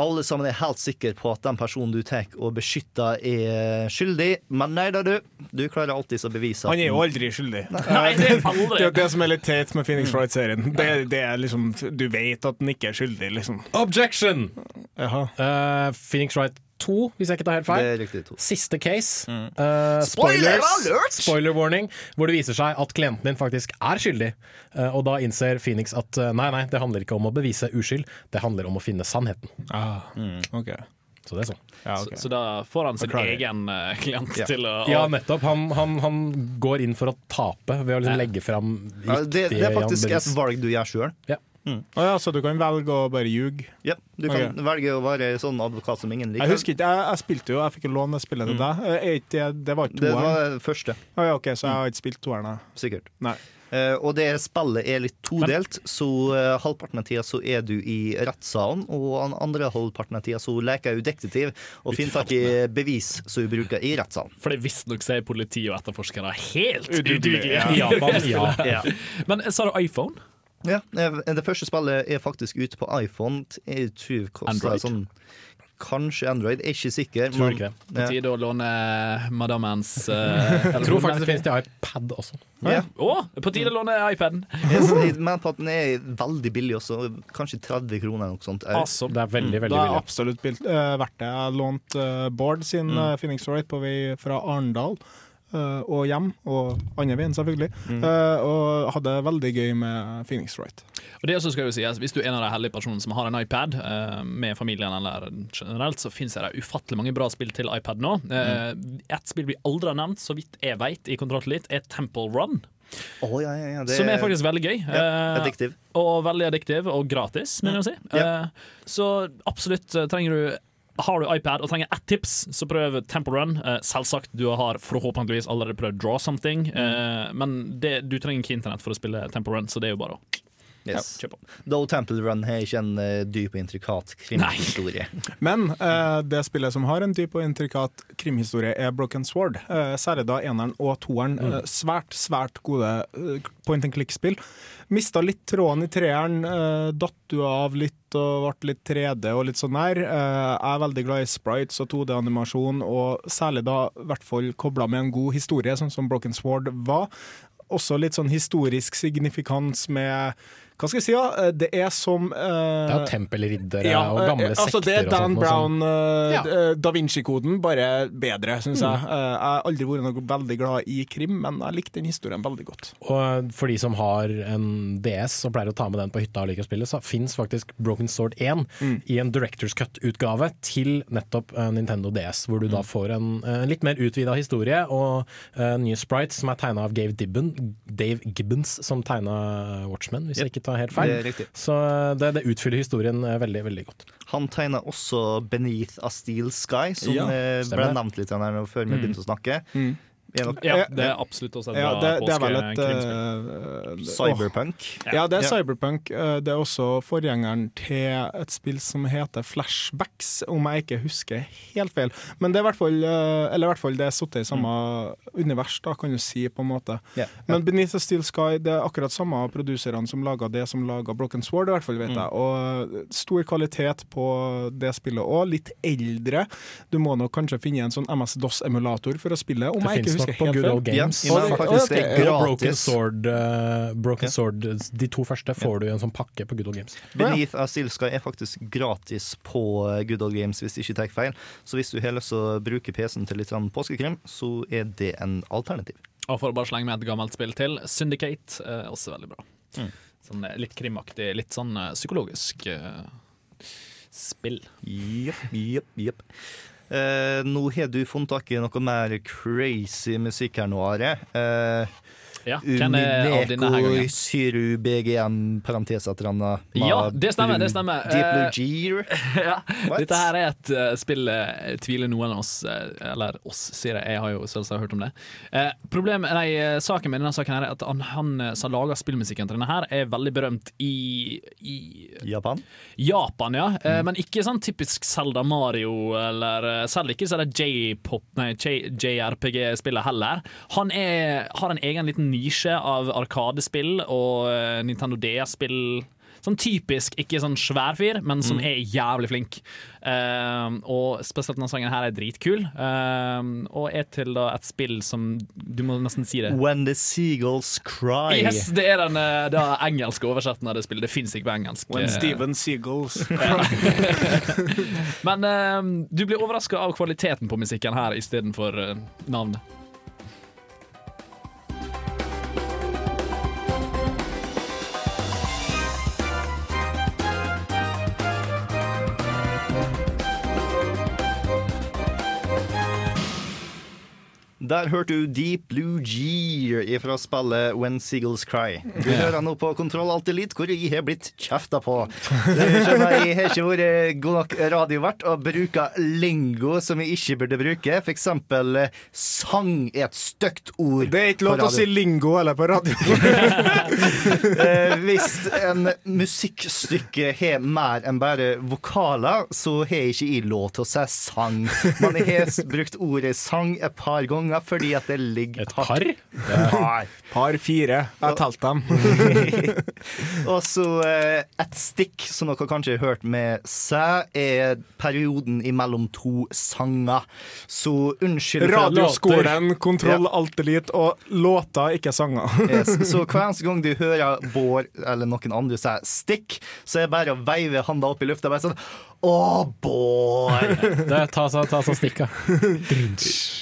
alle sammen er helt sikre på at den personen du tar og beskytter, er skyldig. Men nei da, du. Du klarer alltid å bevise at han er jo aldri skyldig. Nei, det er aldri. Det er det som er litt teit med Phoenix Wright-serien. Det, det er liksom Du vet at han ikke er skyldig, liksom. Objection! Eh, Phoenix Wright to, hvis jeg ikke tar helt feil. Det er riktig to. Siste case. Mm. Eh, Spoiler spoilers. alert! Spoiler warning. Hvor det viser seg at klienten din faktisk er skyldig. Uh, og da innser Phoenix at uh, nei, nei, det handler ikke om å bevise uskyld, det handler om å finne sannheten. Ah, ok. Så det er sånn. Ja, okay. Så, så da får han sin egen uh, klient Ja. til å Ja, nettopp. Han, han, han går inn for å tape ved å liksom legge fram Ja, det, det er faktisk et valg du gjør sjøl. Ja. Å ja, så du kan velge å bare ljuge? Ja, du kan okay. velge å være sånn advokat som ingen liker. Jeg husker ikke, jeg, jeg spilte jo, jeg fikk låne spillet til deg. Eh, det- det var ikke Det var første, Oh, ja, ok, så jeg har ikke spilt toeren, jeg. sikkert. Nei. Uh, og det spillet er litt todelt, så uh, halvparten av tida så er du i rettssalen, og den andre halvparten av tida så leker du detektiv og finner tak i bevis som du bruker i rettssalen. For det visstnok så er politi og etterforskere helt Udugelig, udugelige. ja. Ja. Ja. Men sa du iPhone? Ja, eh, det første spillet er faktisk ute på iPhone. Jeg tror koster Android? sånn Kanskje Android, jeg er ikke sikker. Tror men- ikke det. På tide å låne madammens uh, Jeg tror faktisk det finnes til iPad også. Ja. Oh, på tide å låne iPaden! Jeg mener på at den er veldig billig også. Kanskje 30 kroner eller noe sånt. Altså, Det er veldig, veldig billig. Det er absolutt billig. Uh, verdt det. Jeg har lånt uh, Bård sin uh, Phoenix Wright på vei fra Arendal eh, og hjem, og andre veien selvfølgelig, eh, og hadde veldig gøy med Phoenix Wright. Og det også skal jo sies, Hvis du er en av de heldige personene som har en iPad eh, med familien, eller generelt, så finnes det ufattelig mange bra spill til iPad nå. Mm. Et spill vi aldri har nevnt, så vidt jeg vet, i Kontroll litt, er Temple Run. Oh, ja, ja, ja, det Som er faktisk veldig gøy. ja, Eh, addiktiv. og veldig addiktiv, og gratis, mener jeg å si. Ja. Eh, Så absolutt eh, trenger du har du iPad og trenger ett tips, så prøv Temple Run. Eh, selvsagt, du har forhåpentligvis allerede prøvd Draw Something, eh, men det, du trenger ikke internett for å spille Temple Run, så det er jo bare å Yes. Ja, Though Temple Run har ikke en uh, dyp og intrikat krimhistorie. Men uh, det spillet som har en dyp og intrikat krimhistorie, er Broken Sword. Uh, særlig da eneren og toeren. Eh, svært, svært gode point and click-spill. Mista litt tråden i treeren, datt du av litt og ble litt 3D og litt sånn der. Eh, jeg er veldig glad i sprites og 2D-animasjon, og særlig da i hvert fall kobla med en god historie, sånn som Broken Sword var. Også litt sånn historisk signifikans med Hva skal jeg si, da? Eh, Det er som uh, Det er tempelriddere ja, og gamle sekter altså Det er Dan sånt. Brown, sånn. eh, Ja. eh, Da Vinci-koden, bare bedre, syns jeg. Mm. Eh, jeg har aldri vært noe veldig glad i krim, men jeg likte den historien veldig godt. Og for de som har en DS og pleier å ta med den på hytta og liker å spille, så fins faktisk Broken Sword 1 Mm. i en Directors Cut-utgave til nettopp eh, Nintendo DS, hvor du Mm. da får en eh, litt mer utvida historie og eh, nye sprites som er tegna av Dave, Dibben, Dave Gibbons, som tegna Watchmen, hvis jeg ikke tar helt feil. Det. Så eh, det, det utfyller historien eh, veldig, veldig godt. Han tegna også 'Beneath a Steel Sky', som Ja, eh, ble nevnt litt her nå før vi Mm. begynte å snakke. Mm. Ja, det er absolutt også en Ja, det, det er vel et påskekrimspill. eh, Cyberpunk. åh. Ja, det er Ja. Cyberpunk. Eh, Det er også forgjengeren til et spill som heter Flashbacks, om jeg ikke husker helt feil. Men det er i hvert fall eh, Eller i hvert fall det er satt i samme univers, da, kan du si, på en måte. Ja. Men Beneath the Steel Sky det er akkurat samme produserne som laga det som laga Broken Sword, i hvert fall, vet Mm. jeg. Og stor kvalitet på det spillet òg. Litt eldre. Du må nok kanskje finne en sånn MS-DOS-emulator for å spille, om Det jeg ikke fins nok på helt Good. Old Games. Ja, faktisk okay. gratis. Og Broken. Sword, uh, Broken Ja. Sword, de to første får du i en sånn pakke på Good Old Games. Beneath a Steel er faktisk gratis på eh, Good Old Games, hvis jeg ikke tar feil. Så hvis du har lyst til å bruke PC-en til litt sånn påskekrim, så er det en alternativ. Og for å bare slenge med et gammelt spill til, Syndicate, er også veldig bra. Mm. Sånn eh, litt krimaktig, litt sånn eh, psykologisk uh, spill. Jepp, jepp, jepp. Eh, nå har du funnet tak i noe mer crazy musikk her nå, Are. Eh, Ja, hvem er av denne her gangen? Syru, BGM, parentes et eller annet. Ja, det stemmer, det stemmer. Deep Eh, ja. Dette her er et uh, spill uh, tviler noen av oss uh, Eller oss, sier jeg. Jeg har jo selvsagt hørt om det. Uh, problemet, nei, Saken med denne saken her er at han, han som lager spillmusikken til denne, her er veldig berømt i, i Japan? Japan, ja. Mm. Men ikke sånn typisk Selda Mario, eller selv ikke J-pop, nei, JRPG-spillet heller. Han er, har en egen liten nisje av Arkadespill og eh, Nintendo DS-spill sånn typisk ikke sånn svær fyr, men som Mm. er jævlig flink. Uh, og spesielt denne sangen her er dritkul, uh, og er til da et spill som Du må nesten si det. When the seagulls cry. Yes, det er den uh, da engelske oversetten av det spillet. Det fins ikke på engelsk. When Eh, Steven Seagulls Cry. Men eh, du blir overraska av kvaliteten på musikken her istedenfor uh, navnet. Der hørte du Deep Blue G fra spillet When Seagulls Cry. Du hører nå på Kontroll Alt Elite, hvor jeg har blitt kjefta på. Jeg har ikke vært god nok radiovert og bruker lingo som jeg ikke burde bruke. For eksempel eh, sang er et stygt ord. Det er ikke lov til å si lingo eller på radio. Eh, hvis en musikkstykke har mer enn bare vokaler, så har jeg ikke jeg lov til å si sang. Men jeg har brukt ordet sang et par ganger fordi at det ligger Et par? Par. Par fire. Jeg har talt dem. Og så eh, et stikk, som dere kanskje har hørt med seg, er perioden imellom to sanger. Så unnskyld for låter Radioskolen, Kontroll, Ja. Alt Elite og låter, ikke sanger. Yes. Så hver eneste gang du hører Bård eller noen andre si 'stikk', så er det bare å veive handa opp i lufta. Bare sånn Å, Bård! Det, ta så, ta så stikka.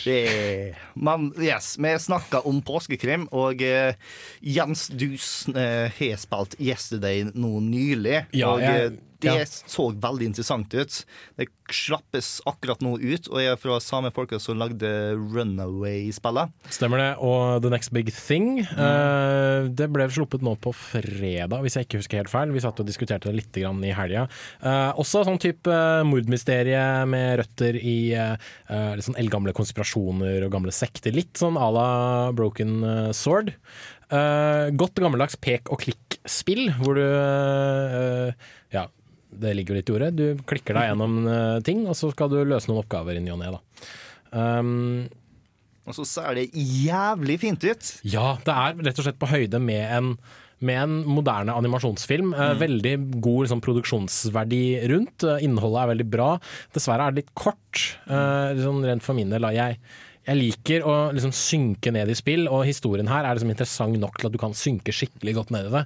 Yeah. Men yes, vi snakka om påskekrim, og uh, Jens, du eh, har spilt 'Yesterday' nå nylig. Ja, og jeg- eh, det ja. så veldig interessant ut. Det slappes akkurat nå ut, og jeg er fra samme folka som lagde Runaway-spillet. Stemmer det. Og The Next Big Thing Mm. Uh, Det ble sluppet nå på fredag, hvis jeg ikke husker helt feil. Vi satt og diskuterte det litt grann i helga. Uh, også sånn type uh, mordmysterie med røtter i eh, eh, litt sånn eldgamle konspirasjoner og gamle sekter. Litt sånn à la Broken eh, Sword. Eh, godt gammeldags pek og klikk-spill, hvor du eh, Ja, det ligger jo litt i ordet. Du klikker deg gjennom eh, ting, og så skal du løse noen oppgaver i ny og ne. Um, Og så ser det jævlig fint ut. ja, det er rett og slett på høyde med en, med en moderne animasjonsfilm. Mm. Veldig god liksom, produksjonsverdi rundt. Eh, innholdet er veldig bra. Dessverre er det litt kort, Uh, liksom, rent for min del. har Jeg, jeg liker å liksom, synke ned i spill, og historien her er liksom, interessant nok til at du kan synke skikkelig godt ned i det.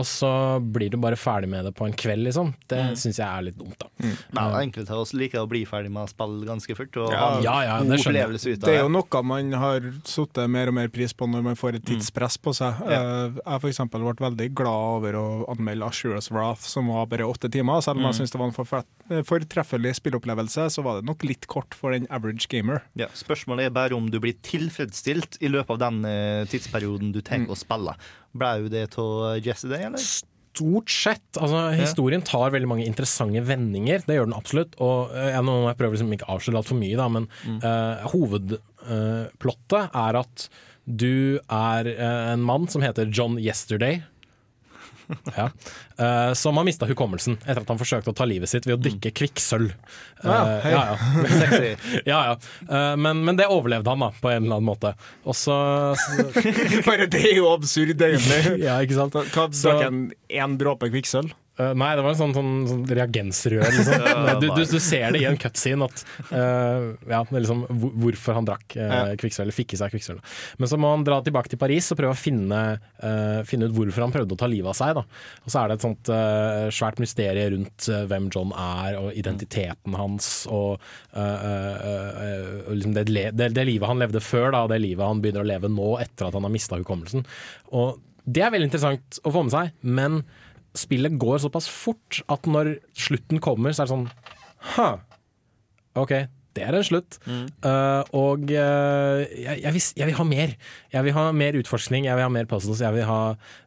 Og så blir du bare ferdig med det på en kveld, liksom. Det Mm. syns jeg er litt dumt, da. Ja, enkelte av oss liker å bli ferdig med å spille ganske fort. Og Ja. ha en Ja, ja, god det opplevelse ut av Det er jo noe man har satt mer og mer pris på når man får et tidspress på seg. Mm. Ja. Eh, Jeg for eksempel ble veldig glad over å anmelde Ashura's Wrath, som var bare åtte timer. Selv om Mm. jeg syns det var en forfett- fortreffelig spilleopplevelse, så var det nok litt kort for den average gamer. Ja, spørsmålet er bare om du blir tilfredsstilt i løpet av den eh, tidsperioden du tenker å spille. Ble jo det av Yesterday, eller? Stort sett. Altså, historien tar veldig mange interessante vendinger, det gjør den absolutt. Og eh, jeg, nå må jeg prøver liksom ikke å avsløre altfor mye, da, men eh, hovedplottet er at du er en mann som heter John Yesterday. Ja. uh, som har mista hukommelsen etter at han forsøkte å ta livet sitt ved å drikke kvikksølv. Ja, Eh, ja, ja. Sexy. ja, ja. Eh, men, men det overlevde han da, på en eller annen måte. Og så Bare det er jo absurd, egentlig. Ja, ikke sant? Hva Drakk en én dråpe kvikksølv? Eh, nei, det var en sånn, sånn, sånn reagensrør. Liksom. Du, du, du ser det i en cutscene at uh, ja, liksom, hvorfor han drakk uh, kvikksølv, eller fikk i seg kvikksølv. Men så må han dra tilbake til Paris og prøve å finne, uh, finne ut hvorfor han prøvde å ta livet av seg. Da. Og så er det et sånt svært mysterie rundt hvem John er, og identiteten hans, og, liksom det, det, det livet han levde før, da, og det livet han begynner å leve nå etter at han har mista hukommelsen. Og det er veldig interessant å få med seg, men spillet går såpass fort at når slutten kommer, så er det sånn Ha! OK, det er en slutt. Eh, og uh, jeg, jeg, vil, jeg vil ha mer. Jeg vil ha mer utforskning, jeg vil ha mer puzzles, jeg vil ha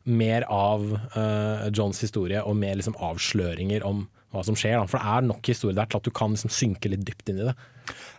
mer av uh, Johns historie og mer liksom, avsløringer om hva som skjer. Da. For det er nok historie der til at du kan liksom, synke litt dypt inn i det.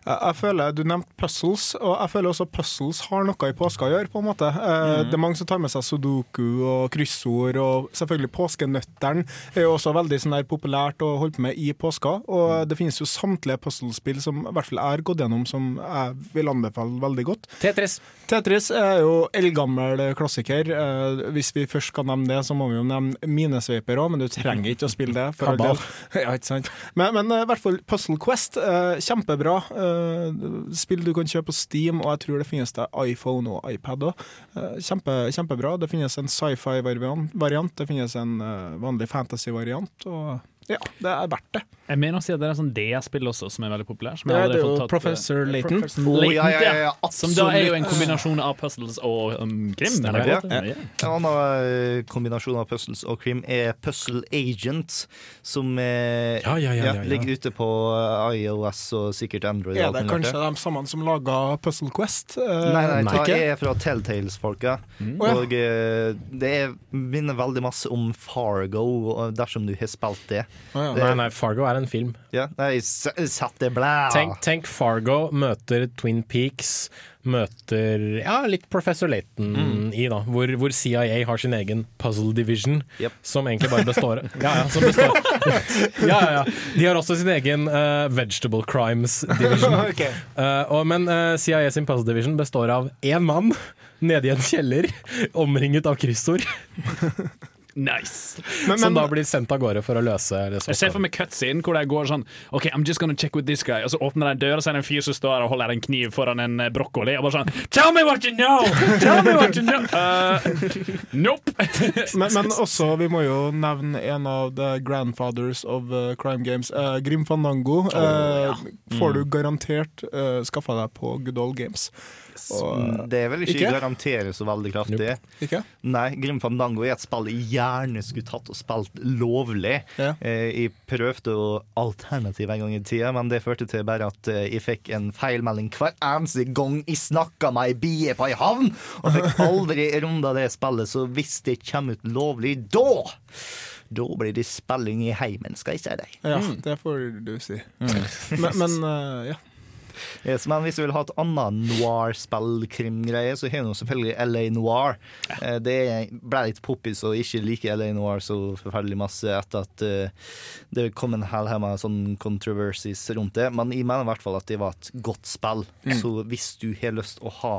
Jeg, føler, Du nevnte puzzles, og jeg føler også puzzles har noe i påska å gjøre. på en måte. Eh, Mm. Det er mange som tar med seg sudoku og kryssord, og selvfølgelig påskenøtteren er jo også veldig sånn der populært å holde på med i påska. Og det finnes jo samtlige puzzlespill som i hvert fall jeg har gått gjennom som jeg vil anbefale veldig godt. Tetris. Tetris er jo eldgammel klassiker. Eh, hvis vi først skal nevne det, så må vi jo nevne Minesveiper òg, men du trenger ikke å spille det. For. Ja, ikke sant? Men, men eh, i hvert fall Puzzle Quest, kjempebra. Eh, spill du kan kjøpe på Steam, og jeg tror det finnes det iPhone og iPad òg. Eh, kjempe, kjempebra. Det finnes en sci-fi-variant, det finnes en eh, vanlig fantasy-variant. Og ja, det er verdt det. Jeg mener å si at det er sånn DS-spill også som er veldig populært. Som Det er jo tatt, Professor Laton. Professor Å, Layton, ja, ja, ja, ja, Som da er jo en kombinasjon av puzzles og um, krim. Eller det. det. En annen eh, kombinasjon av puzzles og krim er Puzzle Agent, som er, Ja, ja, ja, ja, ja. ligger ute på eh, iOS og sikkert Android. Ja, Er det er kanskje de samme som laga Puzzle Quest? Nei, Nei, nei, det er fra Telltales-folka. Mm. Og eh, det er, minner veldig masse om Fargo, dersom du har spilt det. Å, ja. Nei, nei, Fargo er en film. Ja, nei, satt det blæ! Tenk, tenk Fargo møter Twin Peaks, møter ja, litt Professor Layton i, da. Hvor, hvor CIA har sin egen puzzle division, Yep. som egentlig bare består ja, ja, som består. ja, ja, ja. De har også sin egen uh, vegetable crimes division. okay. uh, og, men uh, CIA sin puzzle division består av én mann nede i en kjeller, omringet av kryssord, Nice. Men, som da blir sendt av gårde for å løse disse Jeg ser for meg cutscene hvor de går sånn OK, I'm just gonna check with this guy. Og så åpner de en dør, og så er det en fyr som står og holder en kniv foran en eh, brokkoli. Og bare sånn Tell me what you know! Tell me what you know! Uh, nope. men, men også, vi må jo nevne en av the grandfathers of uh, crime games. Uh, Grim Fandango uh, får du garantert uh, skaffa deg på Good Old Games. Og, det er vel ikke, Ikke? garantere så veldig kraftig. ikke? Nei, Grim Fandango er et spill jeg gjerne skulle tatt og spilt lovlig. Ja. Eh, Jeg prøvde å alternativ en gang i tida, men det førte til bare at eh, jeg fikk en feilmelding hver eneste gang jeg snakka med ei bie på ei havn, og fikk aldri runda det spillet, så hvis det kommer ut lovlig, da da blir det spilling i heimen, skal jeg si deg. Ja, det får du si. Men, men uh, ja. Yes, men hvis du vil ha et annet noir-spill-krimgreie, så har du selvfølgelig LA Noir. Ja. Det ble litt poppis og ikke like LA Noir så forferdelig masse etter at eh, det kom en hel haug med sånn controversies rundt det. Men jeg mener i hvert fall at det var et godt spill. Så hvis du har lyst å ha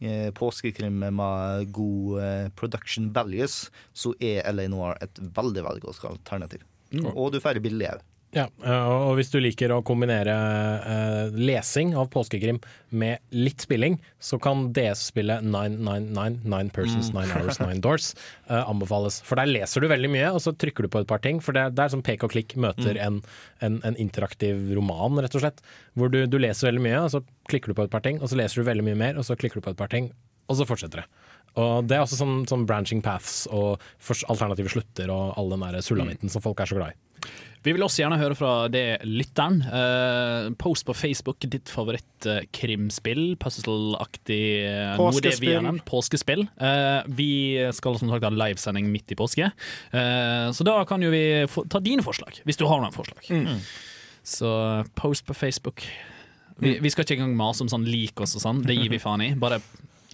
eh, påskekrim med god eh, production values, så er LA Noir et veldig, veldig godt alternativ. Og du får det billig òg. Ja, og hvis du liker å kombinere eh, lesing av påskekrim med litt spilling, så kan DS-spillet 999, Nine Persons, Nine Hours, Nine Doors eh, anbefales. For der leser du veldig mye, og så trykker du på et par ting. For det, er som pek og klikk møter en, en, en interaktiv roman, rett og slett. Hvor du, du leser veldig mye, og så klikker du på et par ting, og så leser du veldig mye mer, og så klikker du på et par ting, og så fortsetter det. Og Det er også sånn, sånn branching paths og alternative slutter og all den der sulamitten som folk er så glad i. Vi vil også gjerne høre fra det lytteren. Uh, post på Facebook ditt favorittkrimspill, puzzle-aktig eh, vi Påskespill. Påskespill. Eh, vi skal som sagt ha livesending midt i påske, uh, så da kan jo vi få, ta dine forslag, hvis du har noen forslag. Så post på Facebook. Vi, vi skal ikke engang mase om sånn lik oss og sånn, det gir vi faen i. Bare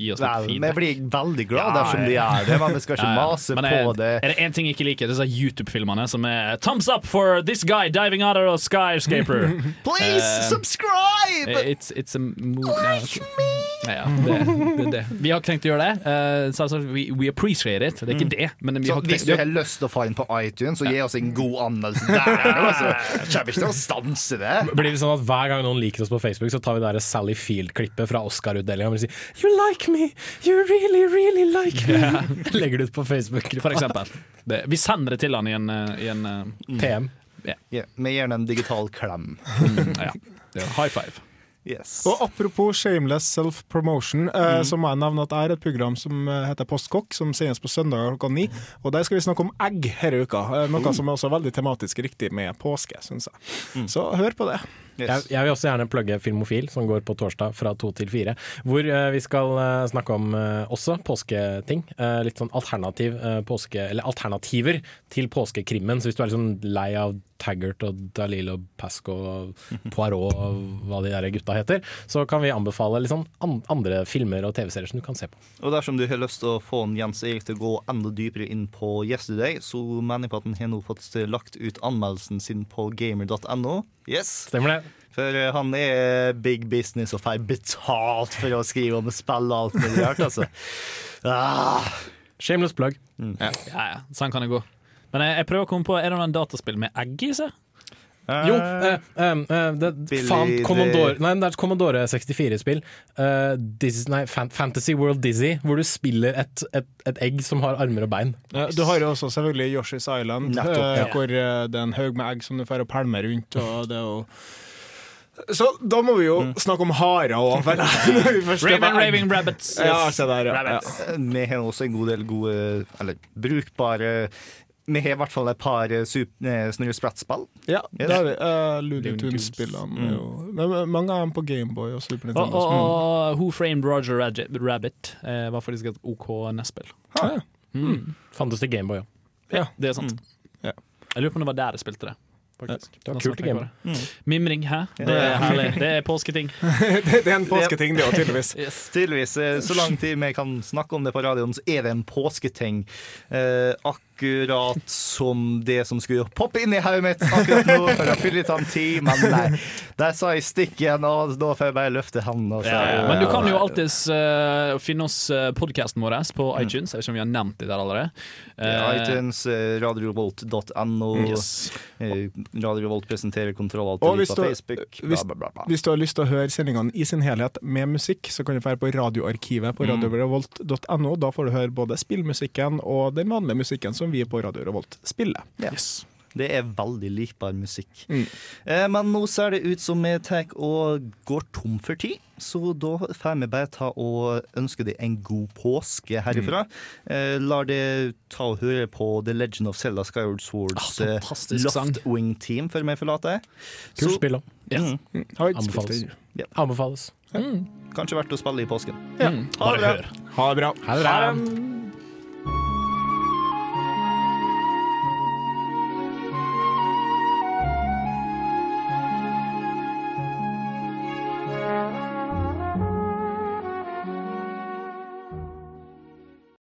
gi oss litt feedback. vi blir veldig glad dersom de gjør det, men vi skal ikke mase på er, det. Er det én ting jeg ikke liker, det disse YouTube-filmene som er Thumbs up for this guy diving out of a skyscraper. Please uh, subscribe! It's, it's a move ja, ja, det, det, er det. Vi har ikke tenkt å gjøre det. Uh, selvsagt, we, we appreciate it. Det er ikke det. Men vi Så har hvis du har lyst til å få inn på iTunes, så gi oss en god anmeldelse der. Altså. Kommer ikke til å stanse det. Blir det sånn at Hver gang noen liker oss på Facebook, så tar vi det Sally Field-klippet fra Oscar-utdelinga og sier 'You like me! You really, really like me!' Legger det ut på Facebook. For eksempel. Det, vi sender det til han i en, eh, i en eh, PM. Yeah. vi gir den en digital klem. ja. Er High five. Yes. Og apropos shameless self-promotion, eh, så må jeg nevne at jeg har et program som eh, heter Postkokk, som sendes på søndag klokka ni. Og der skal vi snakke om egg denne uka, noe noe som er også veldig tematisk riktig med påske, syns jeg. Så hør på det. Jeg, jeg vil også gjerne plugge Filmofil, som går på torsdag fra to til fire. Hvor eh, vi skal eh, snakke om eh, også påsketing. Eh, litt sånn alternativ eh, påske, eller alternativer til påskekrimmen. Så hvis du er liksom lei av Taggart og Dalil og Pasco og Poirot og hva de der gutta heter, så kan vi anbefale sånn andre filmer og TV-serier som du kan se på. Og dersom du har lyst til å få en Jens Erik til å gå enda dypere inn på Yesterday, så mener jeg på at han har nå fått lagt ut anmeldelsen sin på gamer.no. Yes. Stemmer det. For eh, han er big business og får betalt for å skrive om spill og alt mulig rart, altså. Ah. Shameless plug. Ja, ja, sånn kan det gå. Men jeg, jeg prøver å komme på Er det noen dataspill med egg i seg? Jo, uh, uh, eh, det, Billy faen, Commodore, nei, det er et Commodore 64-spill. Uh, nei, Fantasy World Dizzy, hvor du spiller et, et, et egg som har armer og bein. Ja, Du har jo også selvfølgelig Yoshi's Island, Nettopp, ja. hvor det er en haug med egg som du får å pælme rundt. Og det er jo så da må vi jo snakke om harer òg. Raven raving rabbits. Ja, se der, ja. ja. Vi har også en god del gode, eller brukbare Vi har i hvert fall et par eh, Spratt-spill. Ja, Yes. det har vi. Uh, Looney Looney Tunes. Tunes-spillene. Mm. Mange av dem på Gameboy og Super Og, Nintendo. og, og Who Framed Roger Rabbit, eh, var faktisk et OK NES-spill. Ah, ja. Mm. Fantes det Gameboy ja. Ja, det er sant. Ja. Jeg lurer på om det var der jeg spilte det. Faktisk. det var kult på Game. det. Mimring, hæ? Det er herlig. Det er påsketing. det, det er en påsketing, det òg, tydeligvis. Tydeligvis. eh, Så lang tid vi kan snakke om det på radioen, så er det en påsketing. Uh, akkurat som det som skulle poppe inn i hodet mitt akkurat nå for å fylle litt av tid, men nei. Der sa jeg stikk igjen, og da får jeg bare løfte hendene. Ja, ja. Men du kan jo alltids uh, finne oss uh, podkasten vår på iTunes. Jeg vet ikke om vi har nevnt det der allerede. Ja, Eh, iTunes, eh, radiorevolt.no. Yes. eh, presenterer kontroll alltid Og på hvis du, Facebook. Bla, hvis, bla, bla, bla. hvis du har lyst til å høre sendingene i sin helhet med musikk, så kan du dra på radioarkivet på radiovolt.no. Da får du høre både spillmusikken og den vanlige musikken som vi på Radio Revolt spiller. Yes. Det er veldig likbar musikk. Mm. Eh, men nå ser det ut som vi tar og går tom for tid, så da får vi bare ta og ønske deg en god påske herifra. Mm. Eh, lar det ta og høre på The Legend of Zelda Skyward Swords Ah, eh. Loftwing Team før vi forlater. Kult spill òg. Mm. Har Anbefales. Ja. Anbefales. Kanskje verdt å spille i påsken. Mm. Ha det bra. Ha det bra. Ha det bra.